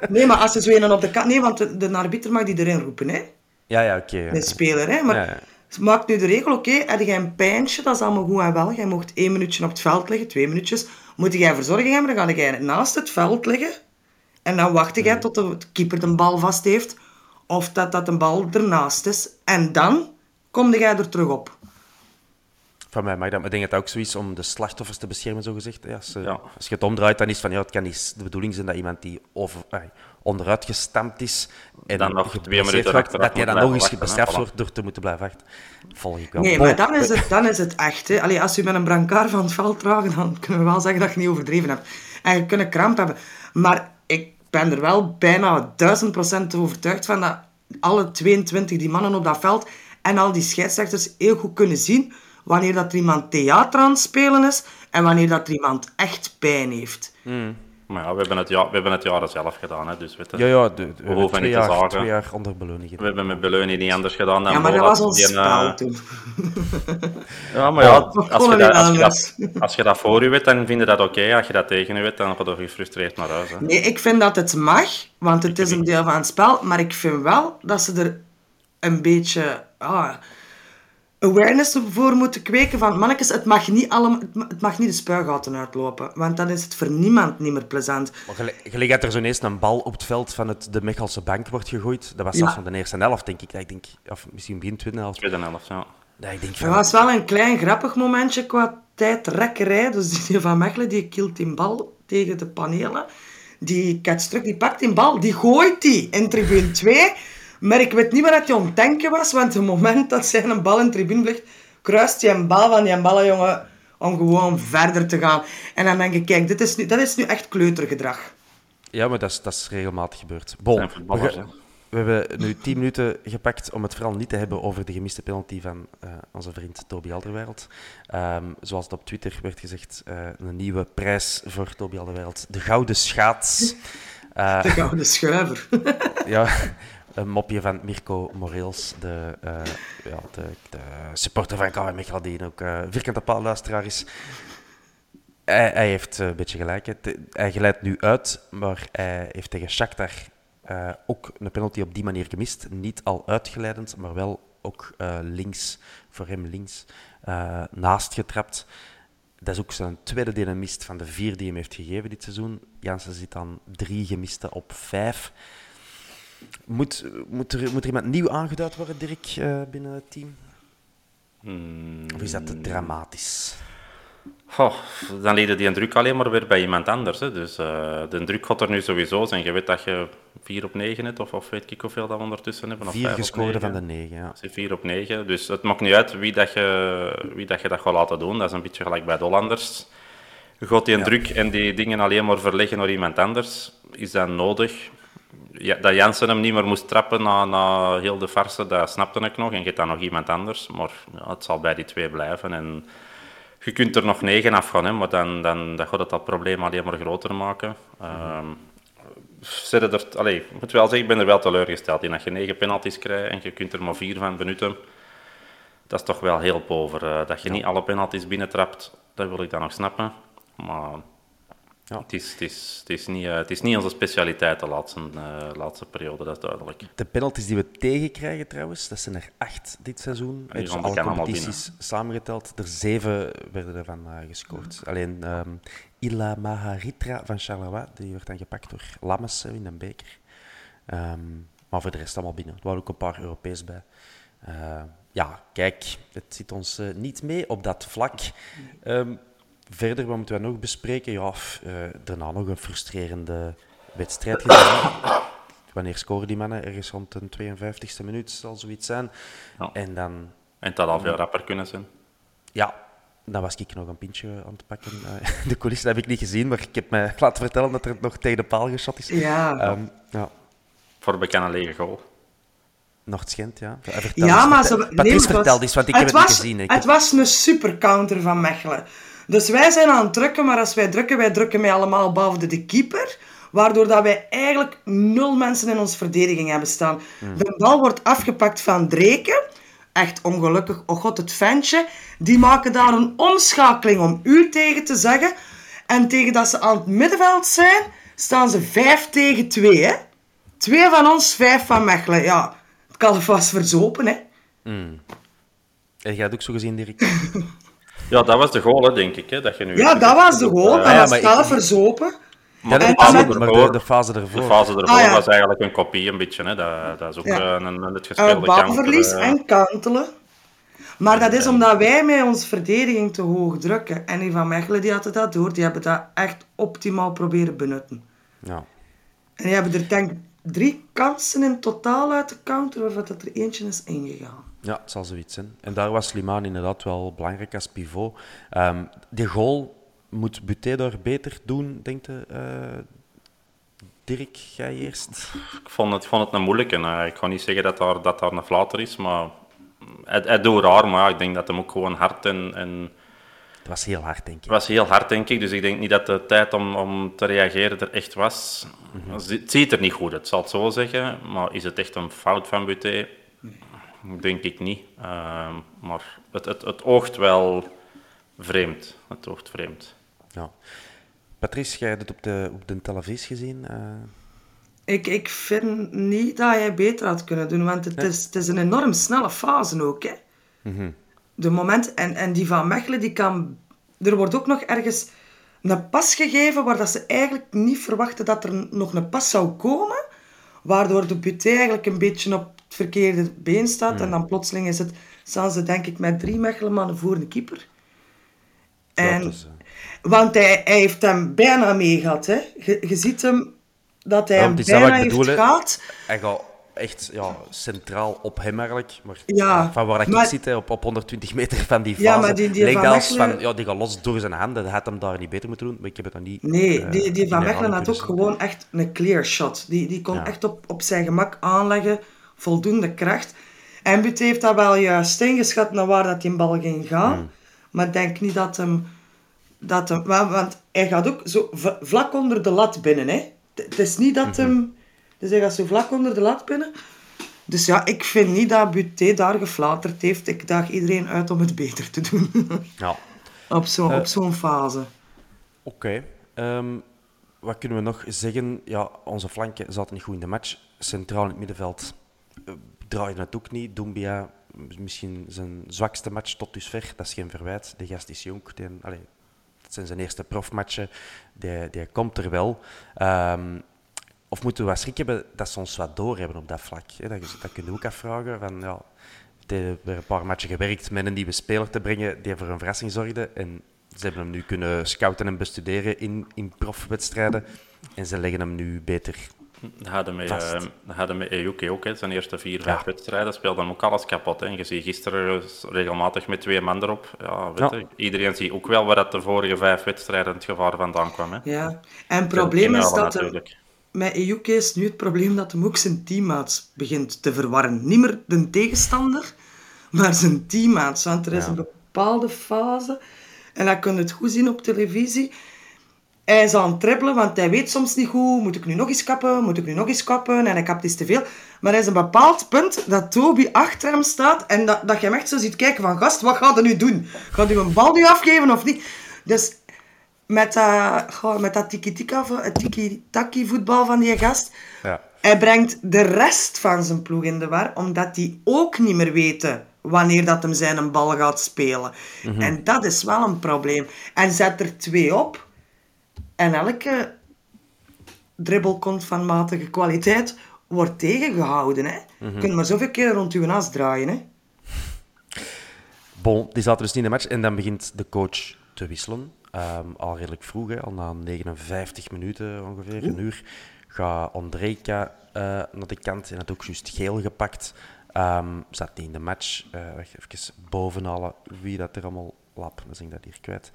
Nee, maar als je zo een op de kant... Nee, want de, de arbiter mag die erin roepen, hè? Ja, ja, oké. De speler, hè? Maar Ja, maakt nu de regel, oké, heb jij een pijntje, dat is allemaal goed en wel. Jij mocht één minuutje op het veld liggen, twee minuutjes. Moet jij verzorging hebben, dan ga jij naast het veld liggen. En dan wacht jij tot de keeper de bal vast heeft. Of dat, dat de bal ernaast is. En dan kom jij er terug op. Van mij mag dat. Maar ik denk dat het ook zo is om de slachtoffers te beschermen, zo gezegd. Ja, als, Ja. als je het omdraait, dan is het van ja, het kan niet de bedoeling zijn dat iemand die over, onderuit gestampt is en Dan nog twee minuten achteraf dat moet dan nog eens bestraft wordt door te moeten blijven wachten. Volg ik wel. Nee, maar dan is het, dan is het echt. Hè. Allee, als je met een brancard van het veld draagt, dan kunnen we wel zeggen dat je niet overdreven hebt. En je kunt een kramp hebben. Maar ik ben er wel bijna duizend procent overtuigd van dat alle 22 die mannen op dat veld en al die scheidsrechters heel goed kunnen zien wanneer dat er iemand theater aan het spelen is en wanneer dat er iemand echt pijn heeft. Maar ja, we hebben het, ja, we hebben het jaren zelf gedaan, hè, dus weet je. Ja, ja, de, de, we hebben hoeven niet te jaar, zagen. twee jaar onder beloning We hebben met Beleunie niet anders gedaan dan Ja, maar dat was ons die, eh, spel toen. Ja, maar ja, We als je, dat, als, je dat, als je dat voor je weet, dan vind je dat oké. Als je dat tegen je weet, dan ga je gefrustreerd naar huis. Hè. Nee, ik vind dat het mag, want het is een deel van het spel. Maar ik vind wel dat ze er een beetje ah, awareness voor moeten kweken van... Mannetjes, het mag niet, allemaal, het ma- het mag niet de spuigaten uitlopen. Want dan is het voor niemand niet meer plezant. Maar gelijk, gelijk dat er zo ineens een bal op het veld van het, de Mechelse bank wordt gegooid. Dat was Ja. zelfs van de eerste helft, denk ik. Dat ik denk of misschien begin tweede helft. Tweede helft, ja. Dat ik denk Er van, was wel een klein grappig momentje qua tijdrekkerij. Dus die van Mechelen, die kilt die bal tegen de panelen. Die catcht terug, die pakt die bal, die gooit die in tribune 2. Maar ik weet niet waar dat hij aan het denken was, want het moment dat zij een bal in tribune ligt, kruist hij een bal van die ballenjongen om gewoon verder te gaan. En dan denk ik, kijk, dit is nu, dat is nu echt kleutergedrag. Ja, maar dat is, dat is regelmatig gebeurd. Bon, we, hebben nu tien minuten gepakt om het vooral niet te hebben over de gemiste penalty van eh, onze vriend Toby Alderweireld. Ehm, zoals het op Twitter werd gezegd, eh, een nieuwe prijs voor Toby Alderweireld. De Gouden Schaats. Eh, De gouden schuiver. ja, een mopje van Mirko Moreels, de, eh, ja, de, de supporter van KW Mechelen, die ook eh vierkante paalluisteraar is. Hij, hij heeft eh, een beetje gelijk. Hij glijdt nu uit, maar hij heeft tegen Shakhtar eh, ook een penalty op die manier gemist. Niet al uitgeleidend, maar wel ook links, voor hem links, eh, naast getrapt. Dat is ook zijn tweede die mist van de vier die hem heeft gegeven dit seizoen. Jansen zit aan drie gemiste op vijf. Moet, moet, er, moet er iemand nieuw aangeduid worden, Dirk, eh, binnen het team? Hmm. Of is dat te dramatisch? Goh, dan leed die een druk alleen maar weer bij iemand anders. Hè. Dus eh, de druk gaat er nu sowieso zijn. Je weet dat je 4 op 9 hebt, of, of weet ik hoeveel dat we ondertussen hebben. Of Vier gescoorde van de negen, ja. Het is 4 op 9. Dus het maakt niet uit wie dat je, wie dat, je dat gaat laten doen. Dat is een beetje gelijk bij de Hollanders. Gaat die een druk en die dingen alleen maar verleggen naar iemand anders. Is dat nodig? Ja, dat Jansen hem niet meer moest trappen na, na heel de farse, dat snapte ik nog. En je hebt dan nog iemand anders. Maar ja, het zal bij die twee blijven. En je kunt er nog negen afgaan, hè, maar dan, dan dat gaat het dat probleem alleen maar groter maken. Ehm zitten er, allee, ik moet wel zeggen, ik ben er wel teleurgesteld in. Dat je negen penalties krijgt en je kunt er maar vier van benutten. Dat is toch wel heel pover. eh, dat je niet alle penalties binnentrapt, dat wil ik dan nog snappen. Maar Ja. het, is, het, is, het, is niet, eh, het is niet onze specialiteit de laatste, eh, laatste periode, dat is duidelijk. De penalties die we tegenkrijgen trouwens, dat zijn er acht dit seizoen. die Dus alle competities samengeteld. Er zeven werden ervan eh, gescoord. Alleen Ila Maharitra van Charleroi, die werd dan gepakt door Lammes in een beker. Ehm, maar voor de rest allemaal binnen. Er waren ook een paar Europees bij. Ja, kijk, het zit ons niet mee op dat vlak. Ehm, verder, wat moeten we nog bespreken? Ja, eh, daarna nog een frustrerende wedstrijd gezien. Wanneer scoren die mannen? Ergens rond de 52e minuut zal zoiets zijn. Ja. En dan, En het had al veel rapper kunnen zijn. ja, dan was ik nog een pintje aan het pakken. Eh, De coulissen heb ik niet gezien, maar ik heb mij laten vertellen dat er nog tegen de paal geschot is. Ja. Ehm, ja. Voor een bekende lege goal. Noord-Gent, ja. Vertel Ja, eens, maar nee, Patrice, was- eens, want ik heb het niet gezien. Ik Het was een super counter van Mechelen. Dus wij zijn aan het drukken, maar als wij drukken, wij drukken met allemaal behalve de keeper. Waardoor dat wij eigenlijk nul mensen in onze verdediging hebben staan. De bal wordt afgepakt van Dreken. Echt ongelukkig, oh god, het ventje. Die maken daar een omschakeling om u tegen te zeggen. En tegen dat ze aan het middenveld zijn, staan ze 5 tegen 2. Hè? Twee van ons, vijf van Mechelen. Ja, het kan vast verzopen, hè. Heb jij het ook zo gezien, Dirk? Ja, dat was de goal, hè, denk ik. Hè, dat je nu Ja, dat was de goal. Dat was maar spel verzopen. Ja, de en- fase en- er- maar de, de fase ervoor. De fase ervoor Ah, ja. was eigenlijk een kopie, een beetje. Hè. Dat, dat is ook Ja. eh, een, een Uh, gespeelde balverlies counter, eh. en kantelen. Maar dat is omdat wij met onze verdediging te hoog drukken. En die van Mechelen die hadden dat door. Die hebben dat echt optimaal proberen benutten. Ja. En die hebben er denk ik drie kansen in totaal uit de counter, waarvan dat er eentje is ingegaan. Ja, het zal zoiets zijn. En daar was Slimane inderdaad wel belangrijk als pivot. Um, die goal moet Buté daar beter doen, denkt je? Uh, Dirk, jij eerst? Ik vond het, vond het een moeilijke. Ik ga niet zeggen dat daar, dat daar een flater is, maar het, het doet raar. Maar ja, ik denk dat hem ook gewoon hard en, en... Het was heel hard, denk ik. Het was heel hard, denk ik. Dus ik denk niet dat de tijd om, om te reageren er echt was. Mm -hmm. Het ziet er niet goed uit, zal het zo zeggen. Maar is het echt een fout van Buté? Denk ik niet. Uh, maar het, het, het oogt wel vreemd. Het oogt vreemd. Ja. Patrice, jij hebt het op de, op de televisie gezien? Uh... Ik, ik vind niet dat jij beter had kunnen doen, want het, is, het is een enorm snelle fase ook. Hè. Mm -hmm. De moment, en, en die van Mechelen, die kan... Er wordt ook nog ergens een pas gegeven waar dat ze eigenlijk niet verwachten dat er nog een pas zou komen, waardoor de buté eigenlijk een beetje op het verkeerde been staat. En dan plotseling is het, staan ze denk ik met drie Mechelemannen voor een keeper. En, is, uh... Want hij, hij heeft hem bijna mee gehad. Hè. Je, je ziet hem dat hij Ja, hem bijna ik heeft bedoel, gehad. Hij gaat echt ja, centraal op hem eigenlijk. Maar Ja, van waar ik maar- zit, hè, op, op 120 meter van die fase, Ja, maar die- die van Mechelen- van, ja, die gaat los door zijn handen. Dat had hem daar niet beter moeten doen, maar ik heb het dan niet... Nee, eh, die, die van Mechelen had ook zien. gewoon echt een clear shot. Die, die kon Ja. echt op, op zijn gemak aanleggen, voldoende kracht. En Butte heeft dat wel juist ingeschat naar waar dat die bal ging gaan. Hmm. Maar ik denk niet dat hem... Dat hem wa- want hij gaat ook zo vlak onder de lat binnen. Hè. Het is niet dat Mhm. hem... Dus hij gaat zo vlak onder de lat binnen. Dus ja, ik vind niet dat Butte daar geflaterd heeft. Ik daag iedereen uit om het beter te doen. Ja, op zo'n Eh, zo'n fase. oké. Ehm, wat kunnen we nog zeggen? Ja, onze flanken zaten niet goed in de match. Centraal in het middenveld eh, draaide het ook niet. Doumbia, misschien zijn zwakste match tot dusver. Dat is geen verwijt. De gast is jong. Allee, het zijn zijn eerste profmatchen. Die, komt er wel. Ehm, of moeten we wat schrik hebben dat ze ons wat doorhebben op dat vlak? Dat, dat kun je ook afvragen. Van, ja, hebben een paar matchen gewerkt met een nieuwe speler te brengen die voor een verrassing zorgde. En ze hebben hem nu kunnen scouten en bestuderen in, in profwedstrijden. En ze leggen hem nu beter. Dat hadden met, Vast. eh, met EUK ook, hè. zijn eerste vier, vijf Ja. wedstrijden speelde hem ook alles kapot. Hè. Je ziet gisteren regelmatig met twee man erop. Ja, weet Ja. iedereen ziet ook wel waar dat de vorige vijf wedstrijden het gevaar vandaan kwam. Hè. Ja. En het probleem is dat... natuurlijk. Met EUK is nu het probleem dat hem ook zijn teammaats begint te verwarren. Niet meer de tegenstander, maar zijn teammaats. Want er is Ja. een bepaalde fase, en dat kun je het goed zien op televisie. Hij is aan het trippelen, want hij weet soms niet goed, moet ik nu nog eens kappen, moet ik nu nog eens kappen, en hij kapt eens te veel. Maar er is een bepaald punt dat Toby achter hem staat, en dat, dat je hem echt zo ziet kijken van, gast, wat gaat hij nu doen? Gaat hij een bal nu afgeven of niet? Dus met dat, goh, met dat het tiki-taki voetbal van die gast. Ja. Hij brengt de rest van zijn ploeg in de war, omdat die ook niet meer weten wanneer dat hem zijn een bal gaat spelen. En dat is wel een probleem. En zet er twee op, en elke dribbel komt van matige kwaliteit, wordt tegengehouden. Hè? Je kunt maar zoveel keer rond uw as draaien. Hè? Bon, die zaten dus niet in de match. En dan begint de coach te wisselen. Ehm, al redelijk vroeg, hè, al na 59 minuten ongeveer, een uur, gaat Andrejka eh, naar de kant en had ook juist geel gepakt. Ehm, zat niet in de match. Wacht, even bovenhalen wie dat er allemaal lap. Dan ben ik dat hier kwijt.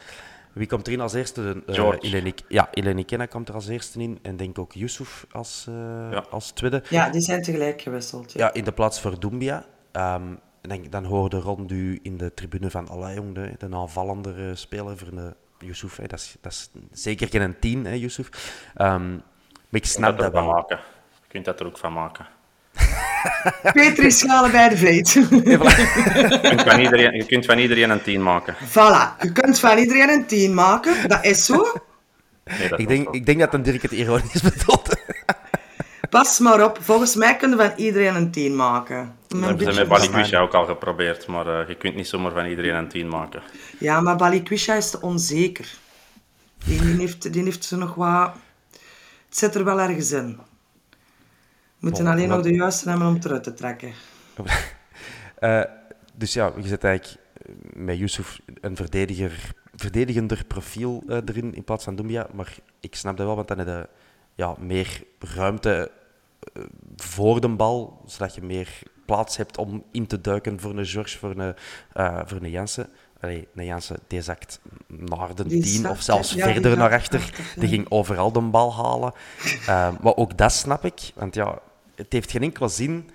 Wie komt erin als eerste? Eh, George. Ileni- ja, Kenna komt er als eerste in. En denk ook Yusuf als, eh, Ja. als tweede. Ja, die zijn tegelijk gewisseld. Ja. Ja, in de plaats voor Doumbia. Ehm, dan, dan hoorde Rondu in de tribune van Allee, jong, de, de aanvallende eh, speler voor de Yusuf. Hè. Dat, is, dat is zeker geen tien, hè, Yusuf. Ehm, maar ik Je kunt snap dat dat wel. maken. Je kunt dat er ook van maken. Petri schalen bij de vleet. Je kunt van iedereen, je kunt van iedereen een tien maken. voilà, je kunt van iedereen een 10 maken. Dat is zo. Nee, dat Ik is denk, ik denk dat een Dirk het ironisch bedoelt. Pas maar op. Volgens mij kunnen we van iedereen een 10 maken. Dat hebben ze met. Balikwisha ook al geprobeerd, maar eh, je kunt niet zomaar van iedereen een tien maken. Ja, maar Balikwisha is te onzeker. Die, die, heeft, die heeft ze nog wat... Het zit er wel ergens in. We moeten Bon, alleen nog de juiste hebben om het eruit te trekken. Eh, dus ja, je zet eigenlijk eh, met Yusuf een verdediger, verdedigender profiel uh, erin in plaats van Dumbia. Maar ik snap dat wel, want dan heb je ja, meer ruimte uh, voor de bal, zodat je meer plaats hebt om in te duiken voor een George, voor een, voor een Jansen. Allee, een Jansen, die zakt naar de die 10 of zelfs ja, verder naar achter. achter ja. Die ging overal de bal halen. Uh, maar ook dat snap ik, want ja, het heeft geen enkele zin.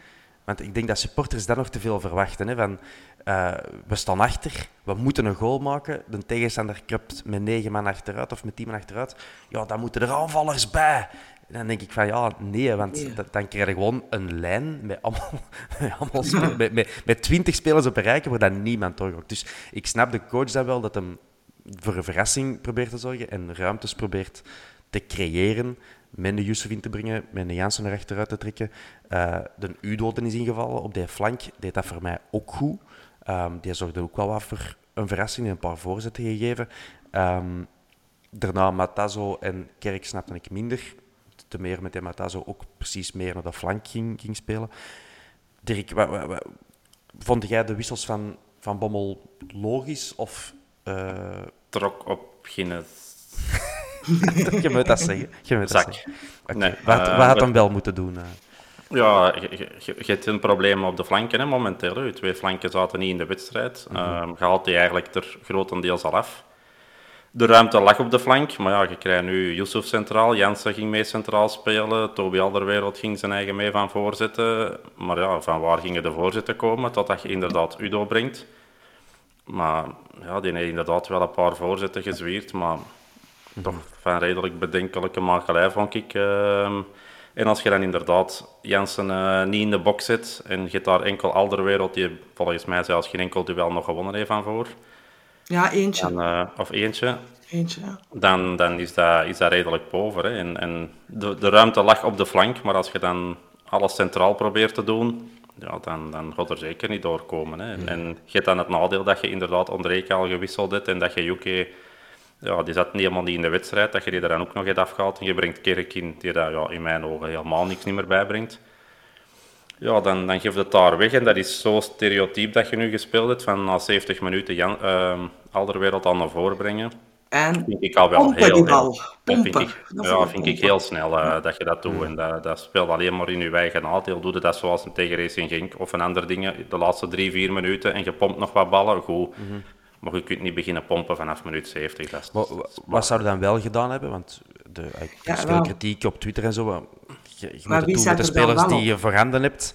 Want ik denk dat supporters dan nog te veel verwachten. Hè, van, uh, we staan achter, we moeten een goal maken. De tegenstander krupt met negen man achteruit of met tien man achteruit. Ja, dan moeten er aanvallers bij. Dan denk ik van ja, nee, want nee. dan krijg je gewoon een lijn met allemaal, met, allemaal met, met, met, twintig spelers op een rijke waar dan niemand doorgaat. Dus ik snap de coach dan wel dat hem voor een verrassing probeert te zorgen en ruimtes probeert te creëren. Met de Yusuf in te brengen, met de Jansen er achteruit te trekken. Uh, de Udo is ingevallen op die flank, deed dat voor mij ook goed. Um, die zorgde ook wel wat voor een verrassing en een paar voorzetten gegeven. Um, daarna Matazo en Kerk snapte ik minder te meer met Matazo ook precies meer naar de flank ging, ging spelen. Dirk, wat, vond jij de wissels van, van Bommel logisch? Of, uh... Trok op geen... je moet dat zeggen. Je moet dat zeggen. Okay. Nee, wat, uh, wat had hem wel moeten doen? Uh? Ja, je, je, je, hebt een probleem op de flanken hè, momenteel. Je twee flanken zaten niet in de wedstrijd. Mm -hmm. um, je haalt die eigenlijk er grotendeels al af. De ruimte lag op de flank, maar ja, je krijgt nu Yusuf centraal, Jansen ging mee centraal spelen, Toby Alderwereld ging zijn eigen mee van voorzitten. Maar ja, van waar gingen de voorzitten komen, totdat je inderdaad Udo brengt. Maar ja, die heeft inderdaad wel een paar voorzetten gezwierd, maar toch van redelijk bedenkelijke makelij, vond ik. Uh, en als je dan inderdaad Jansen uh, niet in de box zit en je hebt daar enkel Alderwereld, die volgens mij zelfs geen enkel duel nog gewonnen heeft van voor... Ja, eentje. Dan, uh, of eentje. Eentje, ja. Dan, dan is, dat, is dat redelijk pover. Hè. En, en de, de ruimte lag op de flank, maar als je dan alles centraal probeert te doen, ja, dan, dan gaat er zeker niet doorkomen. Hè. En, en je hebt dan het nadeel dat je inderdaad Ondrejka al gewisseld hebt en dat je Juke, ja, die zat helemaal niet in de wedstrijd, dat je die er dan ook nog hebt afgehaald en je brengt Kerk in, die daar ja, in mijn ogen helemaal niks meer bijbrengt ja, dan, dan geef je het daar weg. En dat is zo stereotyp dat je nu gespeeld hebt, van na 70 minuten Jan, uh, Alderwereld al naar voren brengen. En vind ik al wel heel, vind ik, ja, vind ik heel snel uh, dat je dat doet. En dat, dat speelt alleen maar in je eigen nadeel. Doe je dat zoals een tegen Racing Genk of een andere dingen, de laatste drie, vier minuten en je pompt nog wat ballen, goed. -hmm. Maar je kunt niet beginnen pompen vanaf minuut 70. Dat is, wat, wat zou je dan wel gedaan hebben? Want de, ik ja, veel kritiek op Twitter en zo. Je, je moet het doen met de spelers die je voorhanden hebt.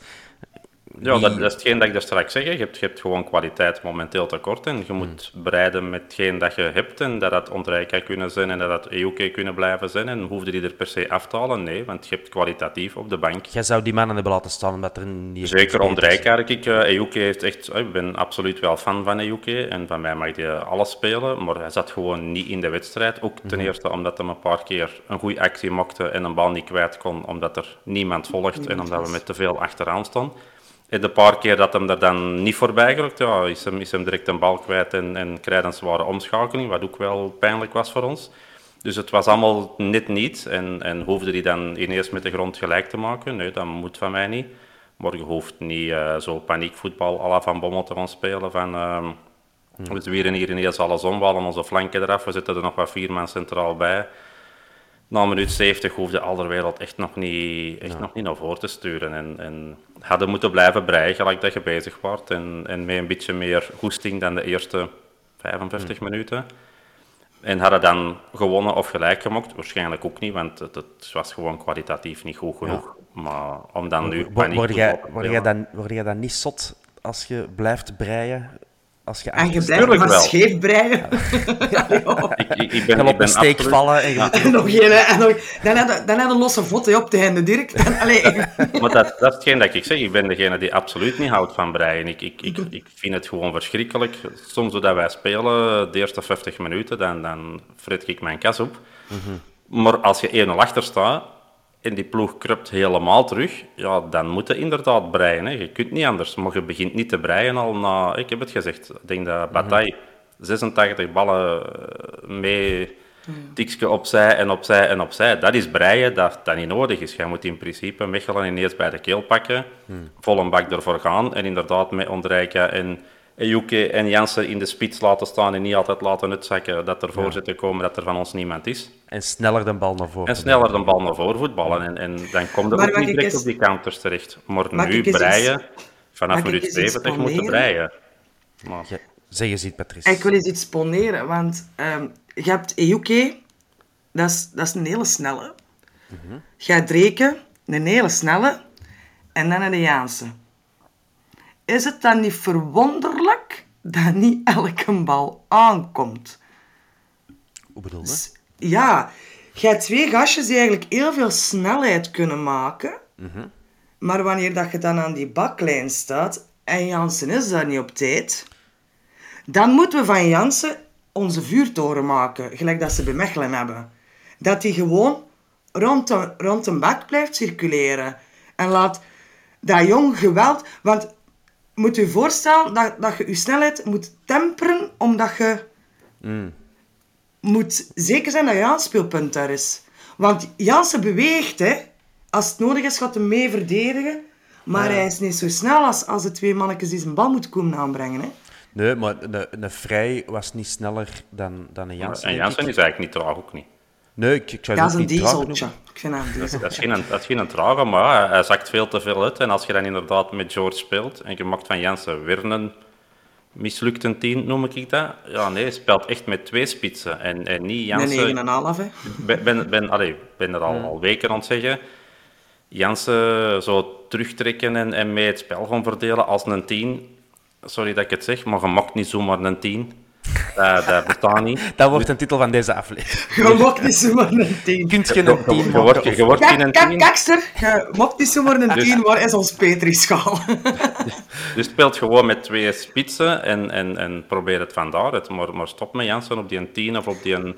Ja, dat, dat, is hetgeen dat ik daar straks zeg. Je hebt, je hebt gewoon kwaliteit momenteel tekort en je moet hmm. bereiden met hetgeen dat je hebt en dat dat Ondrijk kunnen zijn en dat dat EUK kunnen blijven zijn en hoefde die er per se af te halen? Nee, want je hebt kwalitatief op de bank. Jij zou die mannen hebben laten staan omdat er niet... Zeker Ondrijk eigenlijk. Uh, EUK heeft echt... Uh, ik ben absoluut wel fan van EUK en van mij mag hij alles spelen, maar hij zat gewoon niet in de wedstrijd. Ook ten mm -hmm. eerste omdat hij een paar keer een goede actie mokte en een bal niet kwijt kon omdat er niemand volgt en omdat we met te veel achteraan stonden. En de paar keer dat hem er dan niet voorbij gelukt, ja, is, hem, is hem direct een bal kwijt en, en krijgt een zware omschakeling, wat ook wel pijnlijk was voor ons. Dus het was allemaal net niet en, en hoefde hij dan ineens met de grond gelijk te maken? Nee, dat moet van mij niet. Je hoeft niet uh, zo paniekvoetbal à la Van Bommel te gaan spelen van... Uh, we zwieren hier ineens alles om, we halen onze flanken eraf, we zitten er nog wat vier man centraal bij na minuut 70 hoefde Alderwereld echt nog niet, echt ja. nog niet naar voren te sturen. En, en hadden moeten blijven breien, gelijk dat je bezig wordt. En, en met een beetje meer goesting dan de eerste 55 hmm. minuten. En hadden dan gewonnen of gelijk gemokt? Waarschijnlijk ook niet, want het, het was gewoon kwalitatief niet goed genoeg. Ja. Maar om dan nu... Word, word, jij, word, jij dan, word jij dan niet zot als je blijft breien als je en je blijft maar scheef breien. Ja. ja, ik, ik, ik ben, op een steek absoluut... vallen. En, ja. en nog geen, en nog, dan had een losse voeten op de handen, Dirk. Dan, maar dat, dat is hetgeen dat ik zeg. Ik ben degene die absoluut niet houdt van breien. Ik, ik, ik, ik vind het gewoon verschrikkelijk. Soms doordat wij spelen, de eerste 50 minuten, dan, dan fret ik mijn kas op. Mm -hmm. Maar als je 1-0 achter staat, en die ploeg krupt helemaal terug, ja, dan moet je inderdaad breien. Hè. Je kunt niet anders, maar je begint niet te breien al na, ik heb het gezegd, ik denk dat Bataille 86 ballen mee, tikje opzij en opzij en opzij. Dat is breien dat, dat niet nodig is. Je moet in principe Mechelen ineens bij de keel pakken, hmm. vol een bak ervoor gaan en inderdaad met Ondrijka en Ejuke en Jansen in de spits laten staan en niet altijd laten uitzakken dat er voorzitter komen dat er van ons niemand is. En sneller de bal naar voren. En sneller de bal naar voren voetballen. En, en dan komt er ook niet direct eens- op die counters terecht. Maar Mag nu breien, vanaf minuut eens iets 70 moeten breien. Maar, Ja, zeg eens iets, Patrice. Ik wil eens iets poneren, want ehm, je hebt Ejuke, dat is, dat is een hele snelle. Je hebt Dreken, een hele snelle. En dan een Jaanse. Is het dan niet verwonderlijk dat niet elke bal aankomt? Hoe bedoel je? Ja, je hebt twee gastjes die eigenlijk heel veel snelheid kunnen maken. Maar wanneer dat je dan aan die baklijn staat en Jansen is daar niet op tijd, dan moeten we van Jansen onze vuurtoren maken, gelijk dat ze bij Mechelen hebben. Dat hij gewoon rond, de, rond een bak blijft circuleren. En laat dat jong geweld... Want moet je je voorstellen dat, dat je je snelheid moet temperen, omdat je moet zeker zijn dat je aanspeelpunt daar is. Want Jansen beweegt, hè. Als het nodig is, gaat hij mee verdedigen. Maar hij is niet zo snel als, als de twee mannetjes die zijn bal moeten komen aanbrengen, hè. Nee, maar een, een Vrij was niet sneller dan, dan een Jansen. en Jansen is eigenlijk niet traag ook niet. Nee, ik, ik zou Dat het is ook een niet dieseltje. Ik vind dat een diesel. Dat is geen, dat is geen trage, maar hij- hij zakt veel te veel uit. En als je dan inderdaad met George speelt en je maakt van Jansen weer een mislukte tien, noem ik dat. Ja, nee, hij speelt echt met twee spitsen. En, en niet Jansen... Een 9,5, hè. ben, ben, ben, allee, ben er al, al weken aan het zeggen. Jansen zo terugtrekken en, en mee het spel gaan verdelen als een 10. Sorry dat ik het zeg, maar je mag niet zomaar een 10. Dat, dat bestaat niet. Dat wordt een titel van deze aflevering. Je mocht niet zomaar een 10. Kunt je een team je wordt, je wordt geen 10. kakster. Je mocht niet zomaar een 10. Waar is ons Petri-schaal? Dus speelt gewoon met twee spitsen en, en, en probeer het van daaruit. Maar, maar stop met Jansen op die een 10 of op die een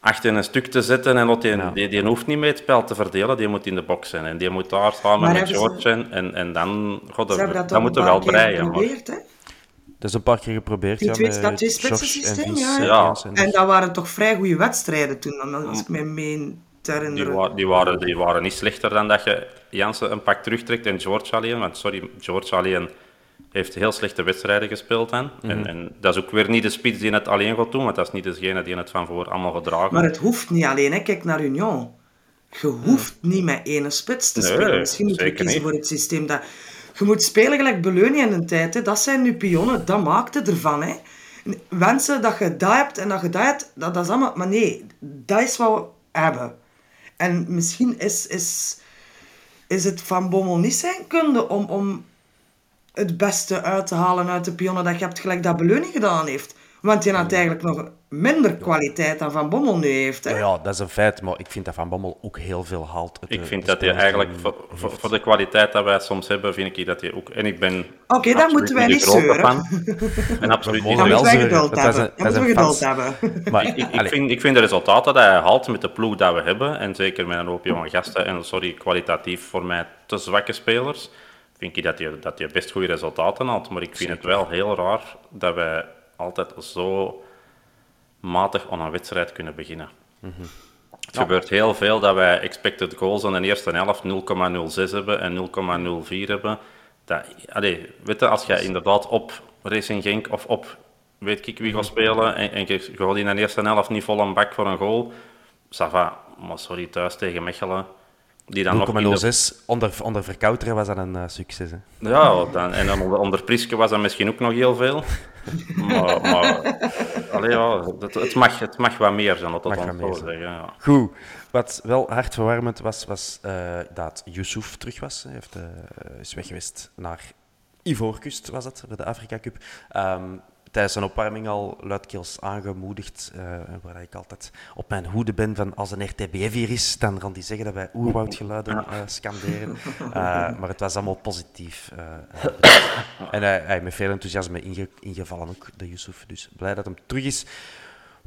8 in een stuk te zetten. En dat die, die, die hoeft niet mee het spel te verdelen, die moet in de box zijn. En die moet daar samen Maar met George en, en, en dan, god, dat toch moet een er paar wel breien. Maar, geprobeerd, hè. Dat is een paar keer geprobeerd. Die ja, twee, dat twee en ja. eh, Ja. En dat waren toch vrij goede wedstrijden toen, als ik me meen te die, wa- die, waren, die waren niet slechter dan dat je Jansen een pak terugtrekt en George alleen. Want sorry, George alleen heeft heel slechte wedstrijden gespeeld. Dan. En, en dat is ook weer niet de spits die het alleen gaat doen, want dat is niet degene die het van voor allemaal gedragen Maar het hoeft niet alleen, hè. Kijk naar Union. Je hoeft niet met ene spits te Nee, spelen. Misschien moeten we zeker kiezen niet. voor het systeem dat... Je moet spelen gelijk Beleunie in de tijd. Hè. Dat zijn nu pionnen. Dat maakt het ervan. Hè. Wensen dat je dat hebt en dat je dat hebt, dat, dat is allemaal... Maar nee, dat is wat we hebben. En misschien is, is, is het Van Bommel niet zijn kunde om, om het beste uit te halen uit de pionnen dat je hebt, gelijk dat Beleunie gedaan heeft. Want die had eigenlijk nog minder kwaliteit dan Van Bommel nu heeft. Hè. Ja, ja, dat is een feit, maar ik vind dat Van Bommel ook heel veel haalt. Ik de- vind dat hij eigenlijk, voor, voor, voor de kwaliteit dat wij soms hebben, vind ik dat hij ook... En ik ben Oké, dan absoluut moeten wij niet zeuren. fan. En absoluut niet wel wij zeuren. geduld Dat is hebben. dat moeten we geduld hebben. Maar, Ik, ik, allee, vind, ik vind de resultaten dat hij haalt met de ploeg dat we hebben, en zeker met een hoop jonge gasten, en sorry, kwalitatief voor mij te zwakke spelers, vind ik dat je, dat je best goede resultaten haalt. Maar ik vind het wel heel raar dat wij altijd zo matig aan een wedstrijd kunnen beginnen. Het gebeurt heel veel dat wij expected goals in de eerste helft 0,06 hebben en 0,04 hebben. Dat, allee, weet je, als je inderdaad op Racing Genk of op weet ik wie gaat spelen en, en je, gaat in de eerste helft niet vol een bak voor een goal, ça va. Maar sorry, thuis tegen Mechelen, die dan nog... in de- 0,06 onder, onder verkouteren was dat een eh, succes. Hè. Ja, dan, en dan onder, onder Priske was dat misschien ook nog heel veel. Maar, maar allee, ja, het, het, mag, het mag wat meer zijn, dat Mag dat wat ons meer zo zijn. zeggen. Ja. Goed, wat wel hartverwarmend was, was eh, dat Yusuf terug was. Hij heeft, eh, is weg geweest naar Ivoorkust, was dat, voor de Afrika Cup. Ehm, tijdens zijn opwarming al luidkeels aangemoedigd, eh, waar ik altijd op mijn hoede ben van als een RTBF hier is, dan gaan die zeggen dat wij oerwoudgeluiden eh, scanderen. Eh, maar het was allemaal positief. en hij, hij met veel enthousiasme inge- ingevallen ook, de Yusuf. Dus blij dat hem terug is.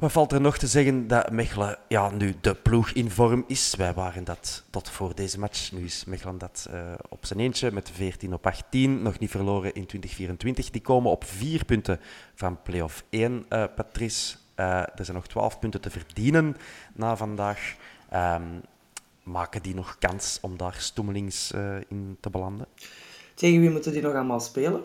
Wat valt er nog te zeggen dat Mechelen ja, nu de ploeg in vorm is? Wij waren dat tot voor deze match. Nu is Mechelen dat eh, op zijn eentje met 14 op 18. Nog niet verloren in 2024. Die komen op vier punten van play-off 1, eh, Patrice. Eh, er zijn nog 12 punten te verdienen na vandaag. Ehm, maken die nog kans om daar stommelings eh, in te belanden? Tegen wie moeten die nog allemaal spelen?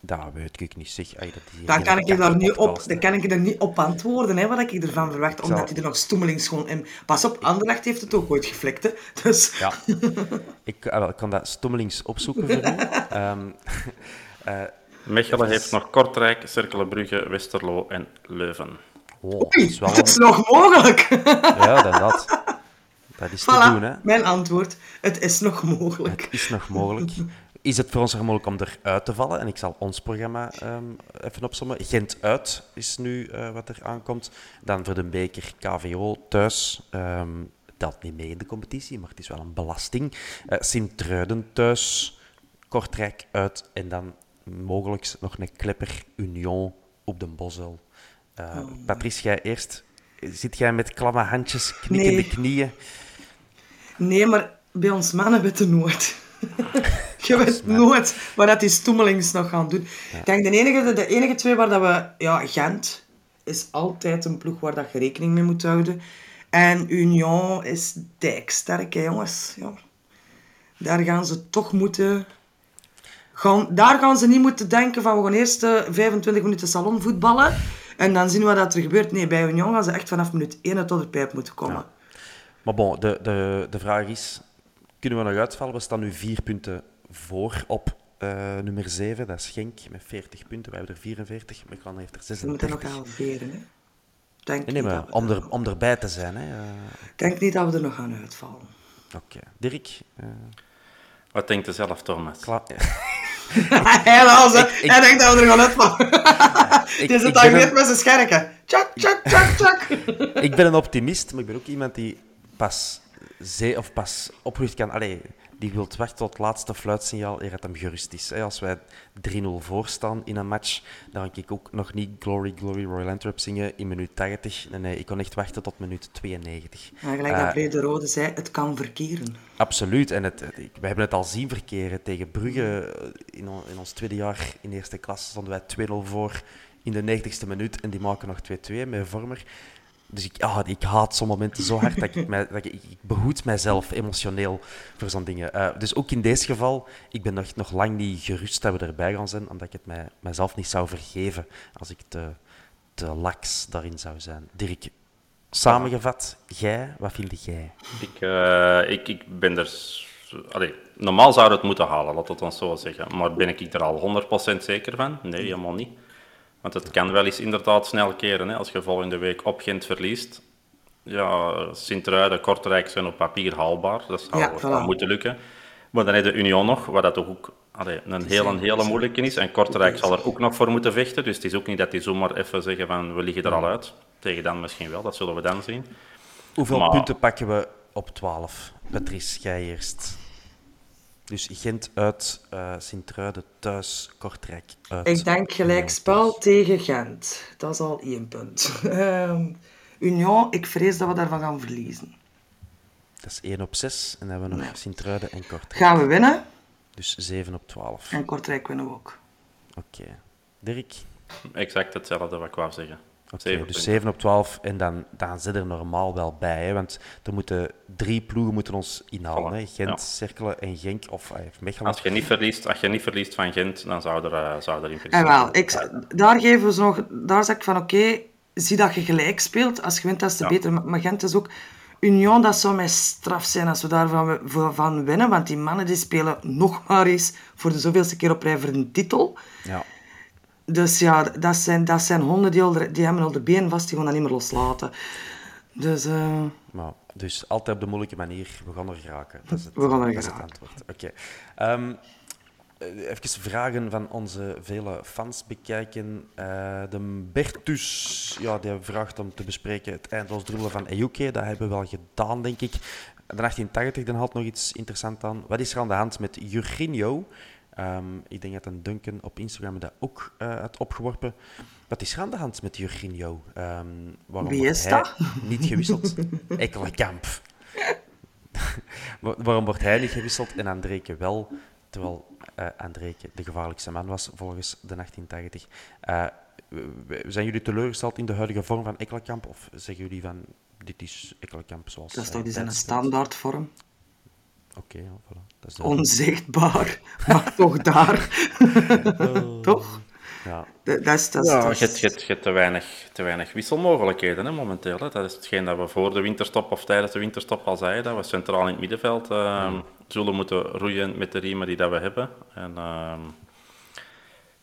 Dat weet ik niet, zeg. Ay, dat is hier Dan kan ik je daar niet op, dan kan ik er niet op antwoorden, hè, wat ik ervan verwacht, omdat zal- hij er nog stoemelings gewoon in... Pas op, Anderlecht heeft het ook ooit geflikt, hè. Dus... Ja, ik, ah, wel, ik kan dat stommelings opzoeken voor u. Ehm, Mechelen heeft nog Kortrijk, Cerkelenbrugge, Westerlo en Leuven. oh, dat Oei, is wel het is een- nog mogelijk. Ja, dan dat. Dat is te doen, hè. mijn antwoord. Het is nog mogelijk. Is nog mogelijk. Is het voor ons er mogelijk om eruit te vallen? En ik zal ons programma ehm, even opzommen. Gent uit is nu eh, wat er aankomt. Dan voor de beker KVO thuis. ehm telt niet mee in de competitie, maar het is wel een belasting. Eh Sint-Truiden thuis. Kortrijk uit. En dan mogelijk nog een klepper Union op de Bosel. Eh, Patrice, jij eerst. Zit jij met klamme handjes, knikkende Nee. knieën? Nee, maar bij ons mannen weten nooit. Je weet nooit wat dat die stoemelings nog gaan doen. Ik denk de enige, de enige twee waar dat we... Ja, Gent is altijd een ploeg waar dat je rekening mee moet houden. En Union is dijksterk, hè, jongens. Ja. Daar gaan ze toch moeten... Gaan, daar gaan ze niet moeten denken van we gaan eerst eh, 25 minuten salon voetballen en dan zien we wat er gebeurt. Nee, bij Union gaan ze echt vanaf minuut 1 tot de pijp moeten komen. Maar bon, de, de, de vraag is, kunnen we nog uitvallen? We staan nu vier punten voor op eh, nummer 7, dat is Genk, met 40 punten. Wij hebben er 44, Mechelen heeft er We moeten nog 36. halveren, hè. Denk Nee, nee, niet maar dat we om, er- er, om erbij te zijn. Hè. eh, denk niet dat we er nog gaan uitvallen. Oké. Dirk, eh, Wat denkt u zelf, Thomas? klaar? Hij was, hè. Ik- ik- Hij denkt dat we er gaan uitvallen. Ik- Die ik zit daar ben net een- met zijn scherken. Tjak, tjak, tjak, tjak. ik ben een optimist, maar ik ben ook iemand die pas, zee, of pas kan. Allee, die wil wachten tot het laatste fluitsignaal eer het hem gerust is. Als wij 3-0 voorstaan in een match, dan kan ik ook nog niet Glory, Glory, Royal Antwerp zingen in minuut 80. Nee, nee, ik kon echt wachten tot minuut 92. Maar gelijk dat Brede Rode zei, het kan verkeren. Absoluut. En het, we hebben het al zien verkeren tegen Brugge. eh, In, on- in ons tweede jaar in eerste klas stonden wij 2-0 voor in de 90ste minuut. En die maken nog 2-2 met Vormer. Dus ik, ah, ik haat zo'n momenten zo hard dat ik, mij, dat ik, ik behoed mijzelf emotioneel voor zo'n dingen. Eh, dus ook in deze geval, ik ben nog, nog lang niet gerust dat we erbij gaan zijn, omdat ik het mij, mijzelf niet zou vergeven als ik te, te laks daarin zou zijn. Dirk, samengevat, jij, wat vind jij? Ik, eh, ik, ik ben er... Allee, normaal zou het moeten halen, laat het ons zo zeggen. Maar ben ik er al 100% zeker van? Nee, helemaal niet. Want het kan wel eens inderdaad snel keren. Hè. Als je volgende week op Gent verliest. Ja, Sint-Truiden, Kortrijk zijn op papier haalbaar. Dat zou Ja, wel voilà. moeten lukken. Maar dan heb je Union nog, wat dat toch ook allee, een hele, hele moeilijke is. En Kortrijk zal er ook nog voor moeten vechten. Dus het is ook niet dat die zomaar even zeggen van we liggen er al uit. Tegen dan misschien wel, dat zullen we dan zien. Hoeveel Maar- punten pakken we op 12? Patrice, jij eerst. Dus Gent uit, eh Sint-Truiden thuis, Kortrijk uit. Ik denk gelijkspel tegen Gent. Dat is al één punt. Ehm, Union, ik vrees dat we daarvan gaan verliezen. Dat is 1 op 6. En dan hebben we nog Sint-Truiden en Kortrijk. Gaan we winnen Dus 7 op 12. en Kortrijk winnen we ook. Oké. Dirk? Exact hetzelfde wat ik wou zeggen. Dus punten. 7 op 12 en dan, dan zit er normaal wel bij. Hè, want er moeten drie ploegen moeten ons inhalen. Voilà, Hè. Gent, ja. Cerkelen en Genk. Of eh, Mechelen. Als je niet verliest, als je niet verliest van Gent, dan zou er, eh, zou er in principe... En wel, ik, daar geven we ze nog... Daar zeg ik van, oké, zie dat je gelijk speelt. Als je wint, dat is te Ja. beter. Maar, maar Gent is ook... Union, dat zou mij straf zijn als we daarvan van, van winnen. Want die mannen die spelen nog maar eens voor de zoveelste keer op rij voor een titel. Ja. Dus ja, dat zijn, dat zijn honden die, al die hebben al de been vast, die gaan dat niet meer loslaten. Dus eh, dus altijd op de moeilijke manier. We gaan er geraken. Dat is het, We gaan er geraken. antwoord. Oké. Ehm, eh, even vragen van onze vele fans bekijken. Eh, de Bertus ja, die vraagt om te bespreken het eindeloos dribbelen van Ejuke. Dat hebben we wel gedaan, denk ik. De 1880 dan had nog iets interessants aan. Wat is er aan de hand met Jorginho? Ehm, ik denk dat een Duncan op Instagram dat ook eh had opgeworpen. Wat is er aan de hand met Jorginho? Ehm waarom Wie is hij dat? niet gewisseld? Ekkelenkamp. Wa- waarom wordt hij niet gewisseld en Andreke wel? Terwijl eh Andreke de gevaarlijkste man was volgens de 1880. Eh, zijn jullie teleurgesteld in de huidige vorm van Ekkelenkamp? Of zeggen jullie van dit is Ekkelenkamp zoals dat is toch die zijn best standaard vorm. Oké, ja, voilà. Dat is. Onzichtbaar, maar toch daar. toch? ja. Dat is, dat Ja, je hebt, je hebt, je hebt te, weinig, te weinig wisselmogelijkheden hè, momenteel. Hè. Dat is hetgeen dat we voor de winterstop of tijdens de winterstop al zeiden. Dat we centraal in het middenveld eh, zullen moeten roeien met de riemen die dat we hebben. En, ehm,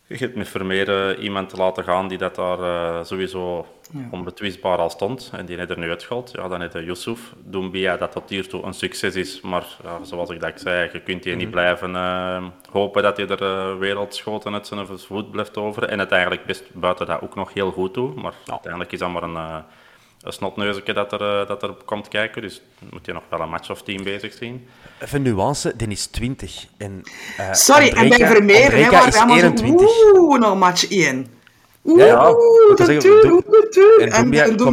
je hebt met Vermeer eh, iemand te laten gaan die dat daar eh, sowieso onbetwistbaar al stond. En die heeft er nu uitgehaald. Ja, dan heeft je Yusuf Doumbia, dat tot hiertoe een succes is. Maar ja, zoals ik dat zei, je kunt hier niet blijven eh, hopen dat hij er eh, wereldschoten uit zijn voet blijft over. En het eigenlijk best buiten dat ook nog heel goed doet. Maar uiteindelijk is dat maar een, eh een snotneusje dat er, eh, dat er komt kijken. Dus moet je nog wel een match of tien bezig zien. Even nuance, die is 20. En, eh, Sorry, en bij Vermeer hè, waren is we allemaal zo, 21. oeh, nou match 1. Oeh, Ja, ja, ik dat wil dat en En en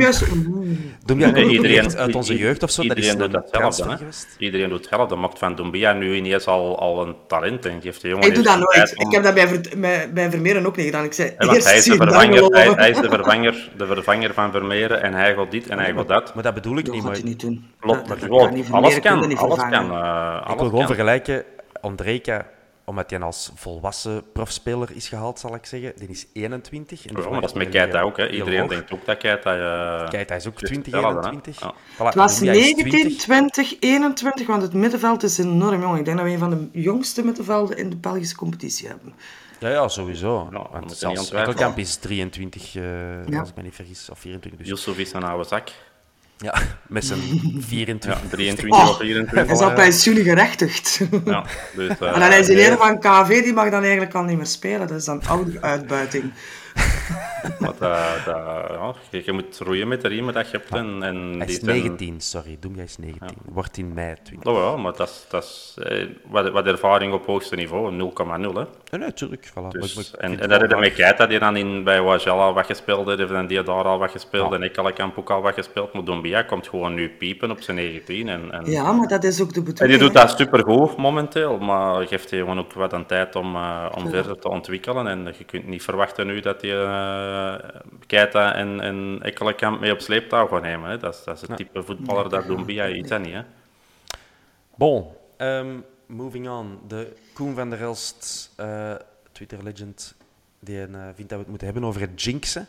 is... oeh. Nee, komt ook iedereen- uit onze jeugd of zo. Dat is Iedereen doet een hetzelfde. Iedereen doet hetzelfde. Dat maakt van Doumbia nu ineens al, al een talent. En geeft de jongen Ik doe dat nooit. om- Ik heb dat bij, Ver, bij, bij Vermeeren ook niet gedaan. Ik zei, Ja, want eerst hij is, de vervanger, hij, is de, vervanger, de vervanger van Vermeeren en hij gaat dit en hij gaat dat. Maar dat bedoel ik Dat niet. gaat Maar hij niet doen. Klopt, Dat- maar dat alles je kan. Alles kan. eh, ik alles wil gewoon kan. vergelijken. Omdat hij als volwassen profspeler is gehaald, zal ik zeggen. Die is 21. En Ja, maar dat is met Keita ook. Hè. Iedereen hoog. denkt ook dat Keita... eh, Keita is ook juist 20, hetzelfde, hè. 21. Ja. Voilà, Het was Doumbia is 19, 20. 20, 21, want het middenveld is enorm jong. Ik denk dat we een van de jongste middenvelden in de Belgische competitie hebben. Ja, ja, sowieso. je Want zelfs is 23, eh, Ja. als ik me niet vergis, of 24. Dus, Yusuf is een oude zak. Ja, met zijn 24. Ja, 23 Oh, of 24. Hij is op pensioen gerechtigd. Ja, dus, eh, En dan is die nee, leraar van KV, die mag dan eigenlijk al niet meer spelen. Dat is dan oude uitbuiting. maar dat- dat- ja, je, je moet roeien met de riemen dat je hebt. En, en Hij die is zijn- 19, sorry. Doemja is 19. Wordt in mei 20. Oh ja, maar dat is, dat is eh, wat, wat ervaring op hoogste niveau, 0,0 hè. Nee, nee, tuurlijk. Voilà. Ik- Dus, maar ik en, en dat is met Keita, die dan in, bij Wajal al wat gespeeld heeft, en die daar al wat gespeeld, Ja. en Ekkelenkamp ook al wat gespeeld, maar Dombia komt gewoon nu piepen op zijn 19. En, en, Ja, maar dat is ook de en bedoeling. die doet dat supergoed momenteel, maar geeft hij gewoon ook wat aan tijd om, eh, om verder te ontwikkelen. En je kunt niet verwachten nu dat hij eh Keita en, en Ekkelenkamp mee op sleeptouw gaan nemen. Hè. Dat, is, dat is het type voetballer dat Dombia iets aan niet. Hè. Bon, ehm, moving on. De Koen van der Elst, eh, Twitter-legend, die eh, vindt dat we het moeten hebben over het jinxen.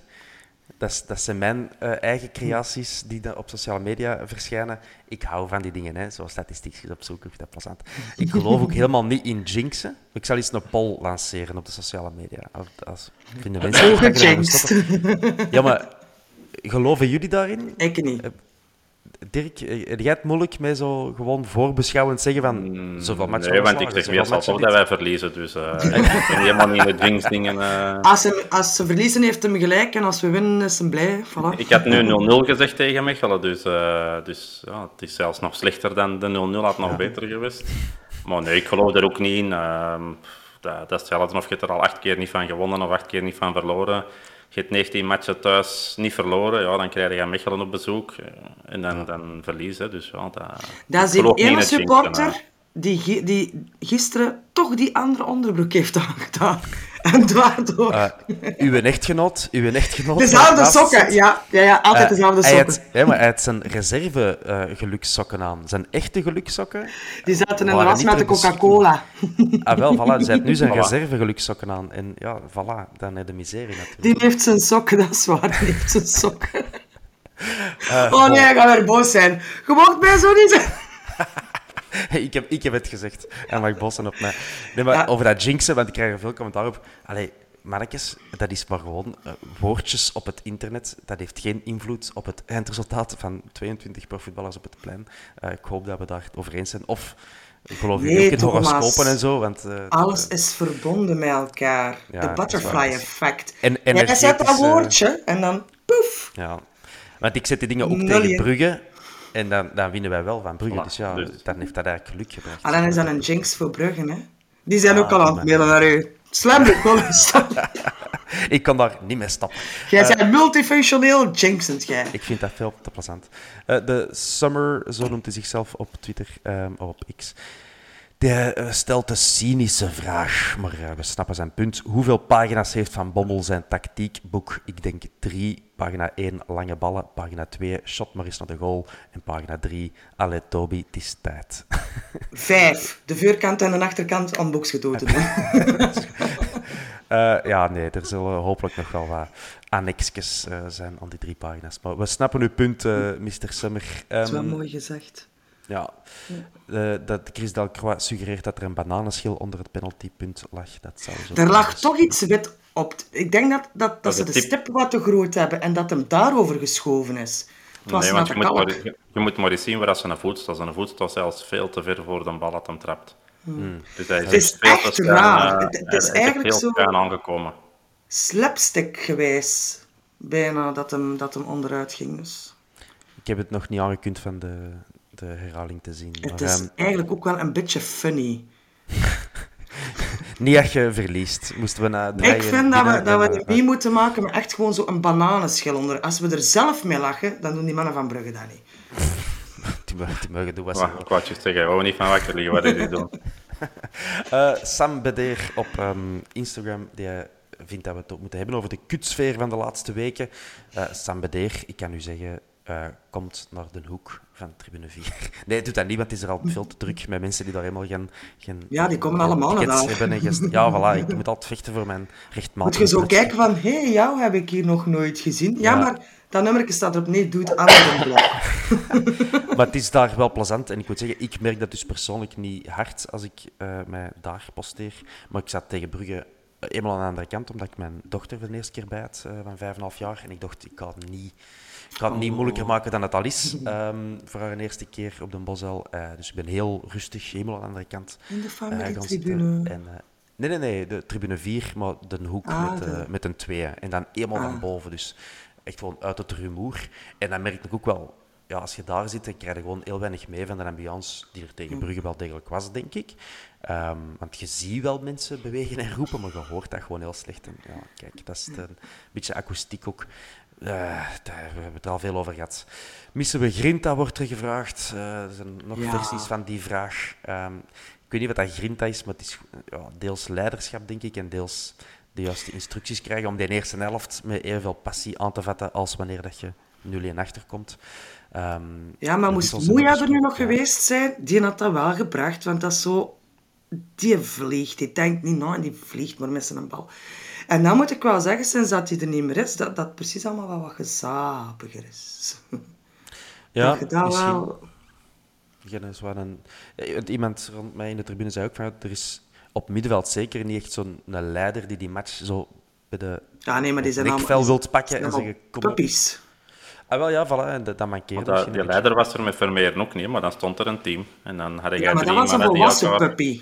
Dat, is- dat zijn mijn eh, eigen creaties die dan op sociale media verschijnen. Ik hou van die dingen, hè, zo statistiekjes opzoeken, ik dat plezant. Ik geloof ook helemaal niet in jinxen. Ik zal eens een poll lanceren op de sociale media. Als, als, vinden mensen? Ja, maar geloven jullie daarin? Ik niet. Dirk, eh, jij het moeilijk met zo gewoon voorbeschouwend zeggen van zoveel matchen Mm, Nee, want ik zeg zoveel meestal zo dit? dat wij verliezen. Dus eh, ik ben helemaal niet in de dwingsdingen. eh. Als ze, als ze verliezen, heeft hem gelijk. En als we winnen, is hem blij. Voilà. Ik had nu 0-0 gezegd tegen Mechelen, dus, eh, dus ja, het is zelfs nog slechter dan de 0-0, had nog beter geweest. Maar nee, ik geloof er ook niet in. Ehm, dat, dat is hetzelfde of je hebt er al acht keer niet van gewonnen of acht keer niet van verloren. Je hebt 19 matchen thuis niet verloren, ja, dan krijg je Mechelen op bezoek eh, en dan, dan verliezen. Dus, ja, dat, Dat is ene jinxen, supporter. Die, die gisteren toch die andere onderbroek heeft aangedaan. En daardoor... Eh, uw echtgenoot, uw echtgenoot... dezelfde sokken, ja. Ja, ja, altijd Eh, dezelfde hij sokken. had- ja, maar hij had zijn reserve eh gelukssokken aan. Zijn echte gelukssokken. Die zaten in de was met de. Coca-Cola. Ah, wel, voilà. Dus hij heeft nu zijn Voilà. reserve gelukssokken aan. En ja, voilà, dan de miserie natuurlijk. Die heeft zijn sokken, dat is waar. Die heeft zijn sokken. Eh, oh nee, ik ga weer boos zijn. Je mocht mij zo niet. ik, heb, ik heb het gezegd. En mag boos zijn op mij. Nee, maar Ja. over dat jinxen, want ik krijg er veel commentaar op. Allee, mannetjes, dat is maar gewoon eh, woordjes op het internet. Dat heeft geen invloed op het eindresultaat van 22 profvoetballers op het plein. Eh, ik hoop dat we daar het over eens zijn. Of geloof je Nee, ook in horoscopen en zo? Want, eh, Alles is verbonden met elkaar. De butterfly effect. En Jij zet dat woordje en dan poef. Ja, want ik zet die dingen ook tegen. Brugge. En dan, dan winnen wij wel van Brugge. Voilà, Dus ja, dus- dan heeft dat eigenlijk geluk gebracht. Ah, dan is dat een jinx voor Bruggen, hè. Die zijn ook Ah, al aan het mailen naar u. Slam, stoppen. Ik kan daar niet mee stappen. Jij bent multifunctioneel jinxend, jij. Ik vind dat veel te plezant. Eh, de Summer, zo noemt hij zichzelf op Twitter, ehm, of op X. Die eh, stelt een cynische vraag, maar eh, we snappen zijn punt. Hoeveel pagina's heeft Van Bommel zijn tactiekboek? Ik denk drie. Pagina 1, lange ballen. Pagina 2, shot maar eens naar de goal. En pagina 3, allee Toby, het is tijd. Vijf. De voorkant en de achterkant aan boeks. Eh, ja, nee, er zullen hopelijk nog wel wat annexjes eh, zijn aan die drie pagina's. Maar we snappen uw punt, eh Mr. Summer. Dat is wel Ehm, mooi gezegd. Ja, Eh, dat Chris Delcroix suggereert dat er een bananenschil onder het penaltypunt lag. Dat zou zo Er lag toch iets wit op. Ik denk dat, dat, dat ze de tip- stip wat te groot hebben en dat hem daarover geschoven is. Het was Nee, naar want je de moet, maar, je, je moet maar eens zien waar dat zijn voet staat. Zijn voet staat zelfs veel te ver voor de bal dat hem trapt. Dus hij Het is veel te echt schuin, raar. eh, Het- is eigenlijk zo- aangekomen. Slapstick gewijs. Bijna dat hem, dat hem onderuit ging. Dus. Ik heb het nog niet aangekund van de, de herhaling te zien. Het Maar, is ehm, eigenlijk ook wel een beetje funny. niet als je verliest. Moesten we naar draaien Ik vind dat we, dat we er niet moeten maken met echt gewoon zo'n bananenschil onder. Als we er zelf mee lachen, dan doen die mannen van Brugge dat niet. Die mogen, die mogen doen wat ze het je zeggen, hou niet van wakker liggen, wat is die doen? Eh, Sam Beder op ehm, Instagram, die eh, vindt dat we het ook moeten hebben over de kutsfeer van de laatste weken. Eh, Sam Beder, ik kan u zeggen, eh, komt naar de hoek van tribune 4. Nee, doet dat niet, want het is er al veel te druk met mensen die daar helemaal gaan... gaan Ja, die komen allemaal naar daar. hebben en Ja, voilà, ik moet altijd vechten voor mijn rechtmatige... Moet je zo kijken van, hé, hey, jou heb ik hier nog nooit gezien. Ja, Ja. maar dat nummerke staat erop, nee, doe het aan een blok. Maar het is daar wel plezant. En ik moet zeggen, ik merk dat dus persoonlijk niet hard als ik eh, mij daar posteer. Maar ik zat tegen Brugge eh, eenmaal aan de andere kant, omdat ik mijn dochter voor de eerste keer bij had, eh, van vijf en een half jaar. En ik dacht, ik het niet, ik ga het niet moeilijker maken dan het al is ehm, voor haar eerste keer op de Bosel. Eh, dus ik ben heel rustig, helemaal aan de andere kant. In de eh, familietribune. zitten. En, eh, nee, nee, nee, de tribune 4, maar de hoek Ah, met, de- met een 2. En dan helemaal Ah. boven. Dus echt gewoon uit het rumoer. En dan merk ik ook wel, ja, als je daar zit, dan krijg je gewoon heel weinig mee van de ambiance die er tegen Brugge wel degelijk was, denk ik. Ehm, want je ziet wel mensen bewegen en roepen, maar je hoort dat gewoon heel slecht. En, ja, kijk, dat is een beetje akoestiek ook. Eh, daar, we hebben het er al veel over gehad. Missen we Grinta, wordt er gevraagd. Eh, er zijn nog Ja. versies van die vraag. Ehm, ik weet niet wat dat Grinta is, maar het is ja, deels leiderschap, denk ik, en deels de juiste instructies krijgen om die eerste helft met evenveel passie aan te vatten als wanneer dat je 0-1 achterkomt. Ehm, Ja, maar moest Moeja hebben er nu nog ja. geweest zijn, die had dat wel gebracht, want dat is zo... Die vliegt, die denkt niet na en die vliegt maar met zijn bal. En dan moet ik wel zeggen, sinds dat hij er niet meer is, dat dat precies allemaal wel wat gezapiger is. Ja, dat misschien. wel... Ja, dat is wel een... eh, Iemand rond mij in de tribune zei ook van, er is op middenveld zeker niet echt zo'n leider die die match zo bij de Ja, nee, maar die zijn allemaal... wilt pakken die en zijn zeggen, allemaal kom op. Puppies. Ah, wel, ja, voilà, dat, dat mankeert dat, misschien die leider was er met Vermeer ook niet, maar dan stond er een team. En dan had jij Ja, maar dat was een volwassen puppy.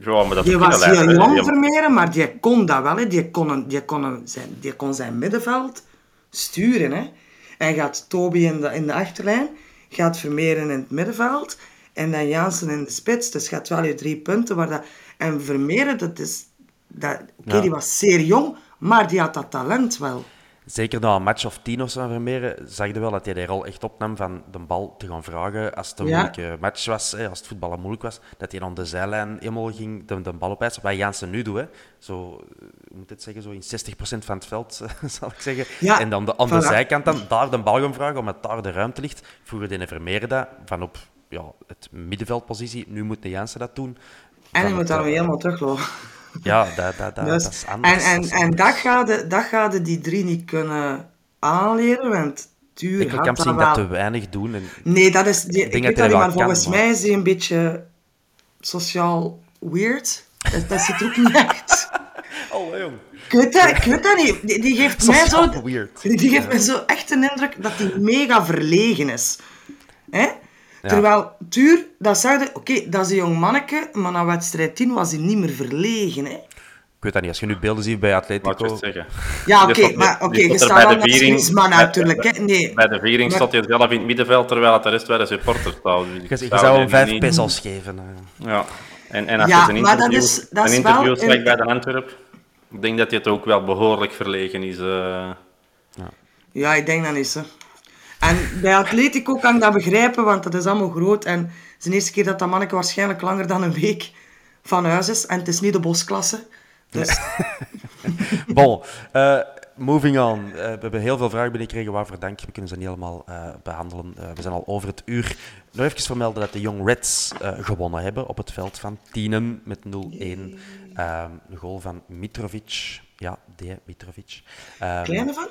Ja, maar dat Die was heel jong Vermeeren, maar die kon dat wel. Hè. Die, kon een, die, kon een, zijn, die kon zijn middenveld sturen. Hè. En gaat Toby in de, in de achterlijn, gaat Vermeeren in het middenveld en dan Jansen in de spits. Dus gaat wel je drie punten. Waar dat, en Vermeeren, dat is... Dat, Oké, Ja. die was zeer jong, maar die had dat talent wel. Zeker na een match of tien of zo van Vermeeren, zag je wel dat hij de rol echt opnam van de bal te gaan vragen als het een Ja. moeilijke match was, hè, als het voetballen moeilijk was, dat hij aan de zijlijn helemaal ging de, de bal opeisen. Wat Jansen nu doet, hè. Zo, moet het zeggen, zo in 60% van het veld, zal ik zeggen. Ja, en dan de, aan de zijkant dan daar de bal gaan vragen, omdat daar de ruimte ligt. Vroeger deed Vermeeren dat, van op ja, het middenveldpositie. Nu moet de Jansen dat doen. En je moet dan eh, weer helemaal teruglopen. Ja, dat, dat, dat, Dus- dat is anders. en en, Dat en dat gaat de- dat gaat de die drie niet kunnen aanleren, want Tuur Ik kan wel. dat te weinig doen. En Nee, dat is... Die, ik, denk dat dat niet, maar kan, volgens maar- mij is hij een beetje sociaal weird. Dat, dat zit ook niet echt. Oh, jong. Ik weet dat, ik weet dat niet. Die, die geeft mij zo... Weird. Die geeft mij zo echt een indruk dat hij mega verlegen is. Hè? Terwijl Tuur, dat zei je... Oké, dat is een jong manneke, maar na wedstrijd 10 was hij niet meer verlegen. Hè? Ik weet dat niet. Als je nu beelden ziet bij Wat je Atletico... zeggen. Ja, oké, maar oké, je staat bij wel de viering- bij- natuurlijk. Hè? Nee. Bij de viering Maar- stond hij zelf in het middenveld, terwijl het de rest bij de supporters staat. Dus ik Je, je zou hem vijf niet- pesos geven. eh. Ja. En, en als Ja, je dat interview, is- dat is zijn wel interview een- zag bij de Antwerp, ik denk dat hij het ook wel behoorlijk verlegen is. eh. Ja, ik denk dat niet, hè. En bij Atletico kan ik dat begrijpen, want dat is allemaal groot. En het is de eerste keer dat dat manneke waarschijnlijk langer dan een week van huis is. En het is niet de bosklasse. Dus Bon, eh, moving on. Eh, we hebben heel veel vragen binnengekregen, waarvoor dank. We kunnen ze niet allemaal eh, behandelen. Eh, we zijn al over het uur. Nog even vermelden dat de Young Reds gewonnen hebben op het veld van Tienen met 0-1. Ehm, een goal van Mitrovic. Ja, de Mitrovic. Ehm, kleine van?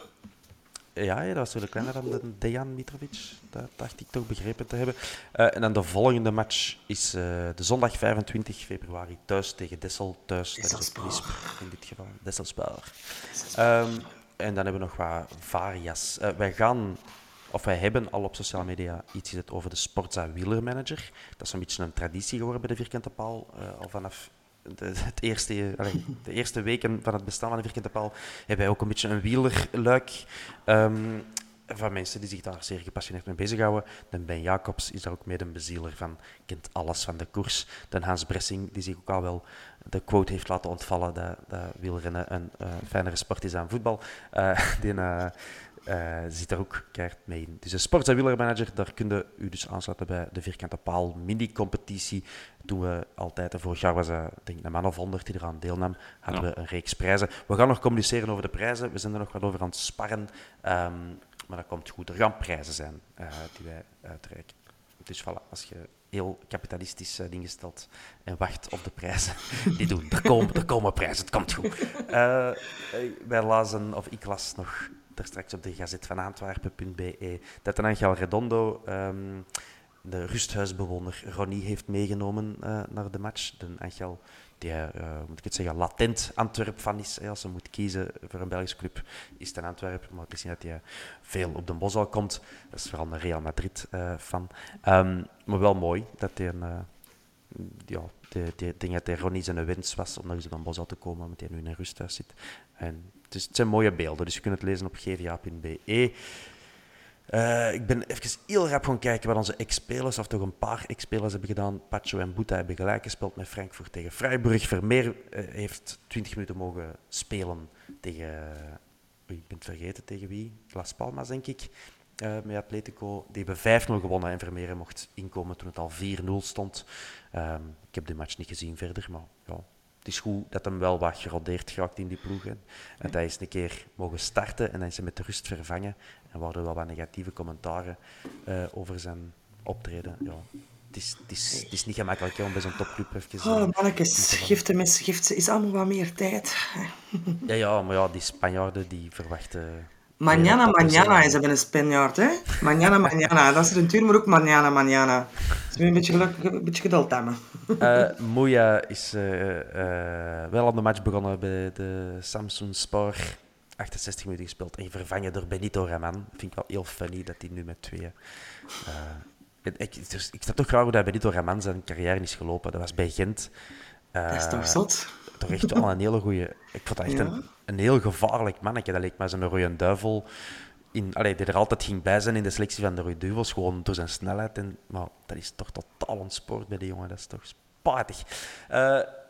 Ja, ja, dat was wel kleiner dan de Dejan Mitrovic. Dat dacht ik toch begrepen te hebben. Eh, en dan de volgende match is eh, de zondag 25 februari thuis tegen Dessel. Thuis, dat is op. Lisp in dit geval. Desselspoor. Ehm, en dan hebben we nog wat varias. Eh, wij gaan, of wij hebben al op sociale media iets gezet over de Sportza Wielermanager. Dat is een beetje een traditie geworden bij de Vierkante Paal. al vanaf de, het eerste, de eerste weken van het bestaan van de Vierkante Paal hebben wij ook een beetje een wielerluik. Ehm, van mensen die zich daar zeer gepassioneerd mee bezighouden. De Ben Jacobs is daar ook mede een bezieler van, kent alles van de koers. De Hans Bressing, die zich ook al wel de quote heeft laten ontvallen dat, dat wielrennen een eh, fijnere sport is dan voetbal. Eh, die eh, eh, zit er ook keihard mee in. Dus de Sports- en Wielermanager, daar kun je u dus aansluiten bij de Vierkante Paal mini-competitie. Doen we altijd, en vorig jaar was er denk ik een man of honderd die eraan deelnam, hadden Ja. we een reeks prijzen. We gaan nog communiceren over de prijzen, we zijn er nog wat over aan het sparren. Ehm, maar dat komt goed. Er gaan prijzen zijn eh, die wij uitreiken. Dus voilà, als je heel kapitalistisch dingen stelt en wacht op de prijzen, die doen. Er komen, er komen prijzen, het komt goed. Eh, wij lazen, of ik las nog daar straks op de gazet van Antwerpen.be, dat een Angel Redondo ehm, de rusthuisbewoner Ronnie heeft meegenomen eh, naar de match. De Angel, die, eh, moet ik het zeggen, latent Antwerp van is. Als ze moet kiezen voor een Belgische club, is het een Antwerpen. Maar misschien dat hij veel op de Bosal komt. Dat is vooral een Real Madrid eh. Ehm, maar wel mooi dat hij een... ja, de, de, ik denk dat hij Ronnie zijn wens was om nog eens op een Bosal te komen, omdat hij nu in een rusthuis zit. En het, is, het zijn mooie beelden, dus je kunt het lezen op gva.be. Eh, ik ben even heel rap gaan kijken wat onze ex-spelers, of toch een paar ex-spelers hebben gedaan. Pacho en Boeta hebben gelijk gespeeld met Frankfurt tegen Freiburg. Vermeer eh, heeft 20 minuten mogen spelen tegen... oei, ik ben het vergeten tegen wie. Las Palmas, denk ik. Eh, met Atletico. Die hebben 5-0 gewonnen en Vermeer mocht inkomen toen het al 4-0 stond. Ehm, ik heb de match niet gezien verder, maar ja, het is goed dat hem wel wat gerodeerd geraakt in die ploeg. hè. En hij is een keer mogen starten en dan is hij met de rust vervangen. En er wel wat negatieve commentaren eh, over zijn optreden. Ja, het, is, het, is, het is niet gemakkelijk hè, om bij zo'n topclub even... eh, Oh, mannetjes, geeft hem eens, geeft ze eens allemaal wat meer tijd. ja, ja, maar ja, die Spanjaarden die verwachten... Mañana, mañana is hebben een Spanjaard, hè? Mañana, mañana. Dat is de tuur, maar ook mañana, mañana. Dus een beetje, geluk, een beetje geduld hebben. Eh Moeja is eh, eh, wel aan de match begonnen bij de Samsung Spor. 68 minuten gespeeld en vervangen door Benito Raman. Vind ik wel heel funny dat hij nu met twee. ik, dus, ik snap toch graag hoe dat Benito Raman zijn carrière is gelopen. Dat was bij Gent. Dat is toch zot? Toch echt wel een hele goede. Ik vond dat echt Ja. een, een heel gevaarlijk mannetje. Dat leek mij zo'n rode duivel. In, allee, die er altijd ging bij zijn in de selectie van de rode duivels. Gewoon door zijn snelheid. En, maar dat is toch totaal ontspoord bij die jongen. Dat is toch spatig. Eh,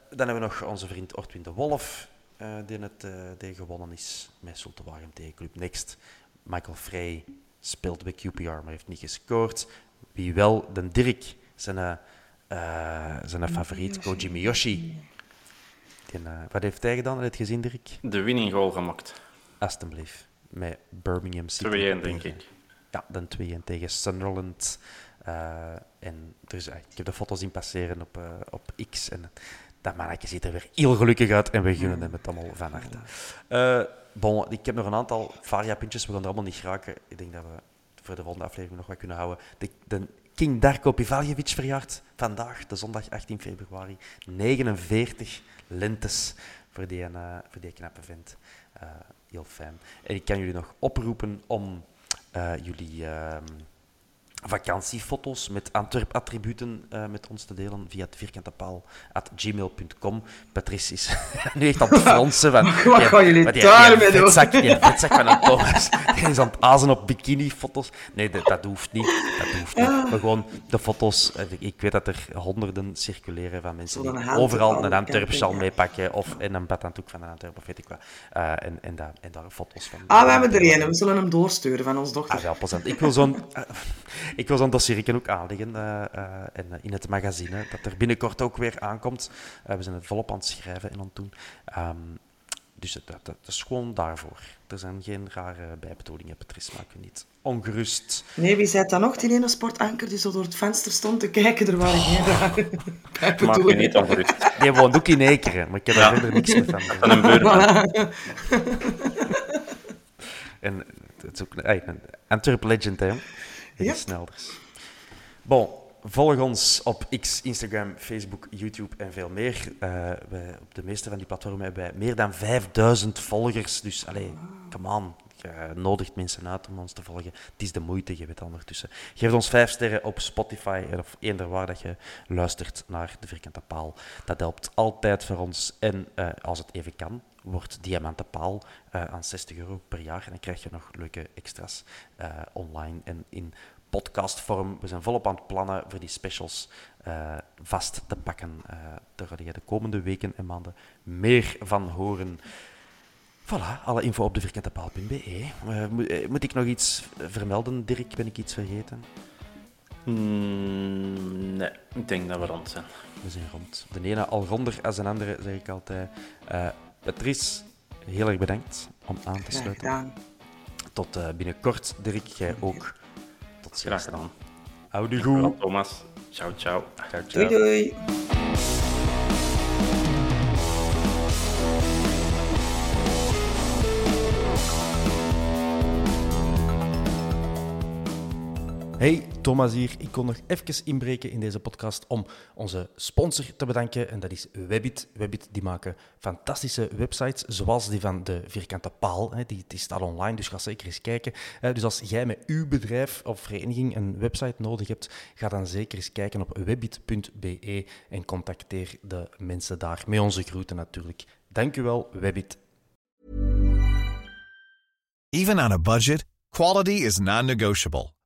dan hebben we nog onze vriend Ortwin de Wolf. eh, die, het, eh, die gewonnen is met Zultewagen tegen Club Next. Michael Frey speelt bij QPR, maar heeft niet gescoord. Wie wel, de Dirk, zijn, zijn favoriet, Koji Miyoshi. Die, eh, wat heeft hij gedaan? Je het gezien, Dirk? De winning goal gemaakt. Alsjeblieft. Met Birmingham City. 2-1, denk ik. Ja, dan 2-1 tegen Sunderland. Eh, en dus, eh, ik heb de foto's zien passeren op, op X. En dat mannetje ziet er weer heel gelukkig uit. En we gunnen hem het allemaal van harte. Bon, ik heb nog een aantal varia-puntjes. We gaan er allemaal niet geraken. Ik denk dat we voor de volgende aflevering nog wat kunnen houden. De, de King Darko Pivaljevic verjaart vandaag, de zondag 18 februari. 49 lentes voor die, eh, voor knappe vent. Eh, heel fijn. En ik kan jullie nog oproepen om eh, jullie ehm, vakantiefoto's met Antwerp-attributen uh, met ons te delen via het vierkante paal at gmail.com. Patrice is nu echt aan het fronsen van... Wat gaan jullie daarmee doen? Die vetzak van een Thomas, die is aan het azen op bikini-foto's. Nee, dat, dat, hoeft niet. Dat hoeft niet. Maar gewoon de foto's... Eh, ik weet dat er honderden circuleren van mensen die overal een Antwerp-sjal meepakken of in een badhanddoek van een Antwerp, of weet ik wat. Uh, en, en, daar, en daar foto's van. Ah, we hebben er een. We zullen hem doorsturen van ons dochter. Ah, ja, Ik wil zo'n... Ik wil zo'n dossier ook aanleggen uh, uh, in het magazine, dat er binnenkort ook weer aankomt. Uh, we zijn het volop aan het schrijven en aan het doen. Um, dus dat, dat, dat, is gewoon daarvoor. Er zijn geen rare bijbedoelingen, Patrice, maak je niet ongerust. Nee, wie zei dat nog? Die ene sportanker die zo door het venster stond te kijken. Er waren geen rare bijbedoelingen. Maak je niet ongerust. Die woont ook in Ekeren, maar ik heb daar verder niks mee van. Van een buurman. en het is ook een Antwerp legend, hè? Ja. Snelders. Bon, volg ons op X, Instagram, Facebook, YouTube en veel meer. Uh, wij, op de meeste van die platformen hebben wij meer dan 5000 volgers. Dus, come on. Je nodigt mensen uit om ons te volgen. Het is de moeite, je weet ondertussen. Geef ons vijf sterren op Spotify of eender waar dat je luistert naar de Vierkante Paal. Dat helpt altijd voor ons. En uh, als het even kan, wordt Diamanten Paal uh, aan 60 euro per jaar. En dan krijg je nog leuke extra's uh, online en in podcastvorm. We zijn volop aan het plannen voor die specials uh, vast te pakken. Daar ga je de komende weken en maanden meer van horen. Voilà, alle info op de vierkantepaal.be. Uh, moet, moet ik nog iets vermelden, Dirk? Ben ik iets vergeten? Mm, nee, ik denk dat we rond zijn. We zijn rond. De ene al ronder als een andere, zeg ik altijd. Uh, Patrice, heel erg bedankt om aan te sluiten. Tot uh, binnenkort, Dirk, jij ook. Tot ziens. Graag gedaan. Houdoe goed. Thomas. Ciao, ciao. ciao, ciao. Doei, doei. Hey, Thomas hier. Ik kon nog even inbreken in deze podcast om onze sponsor te bedanken. En dat is Webbit. Webbit die maken fantastische websites, zoals die van de Vierkante Paal. Die, die staat online, dus ga zeker eens kijken. Dus als jij met uw bedrijf of vereniging een website nodig hebt, ga dan zeker eens kijken op webbit.be en contacteer de mensen daar. Met onze groeten natuurlijk. Dank u wel, Webbit. Even on a budget, quality is non-negotiable.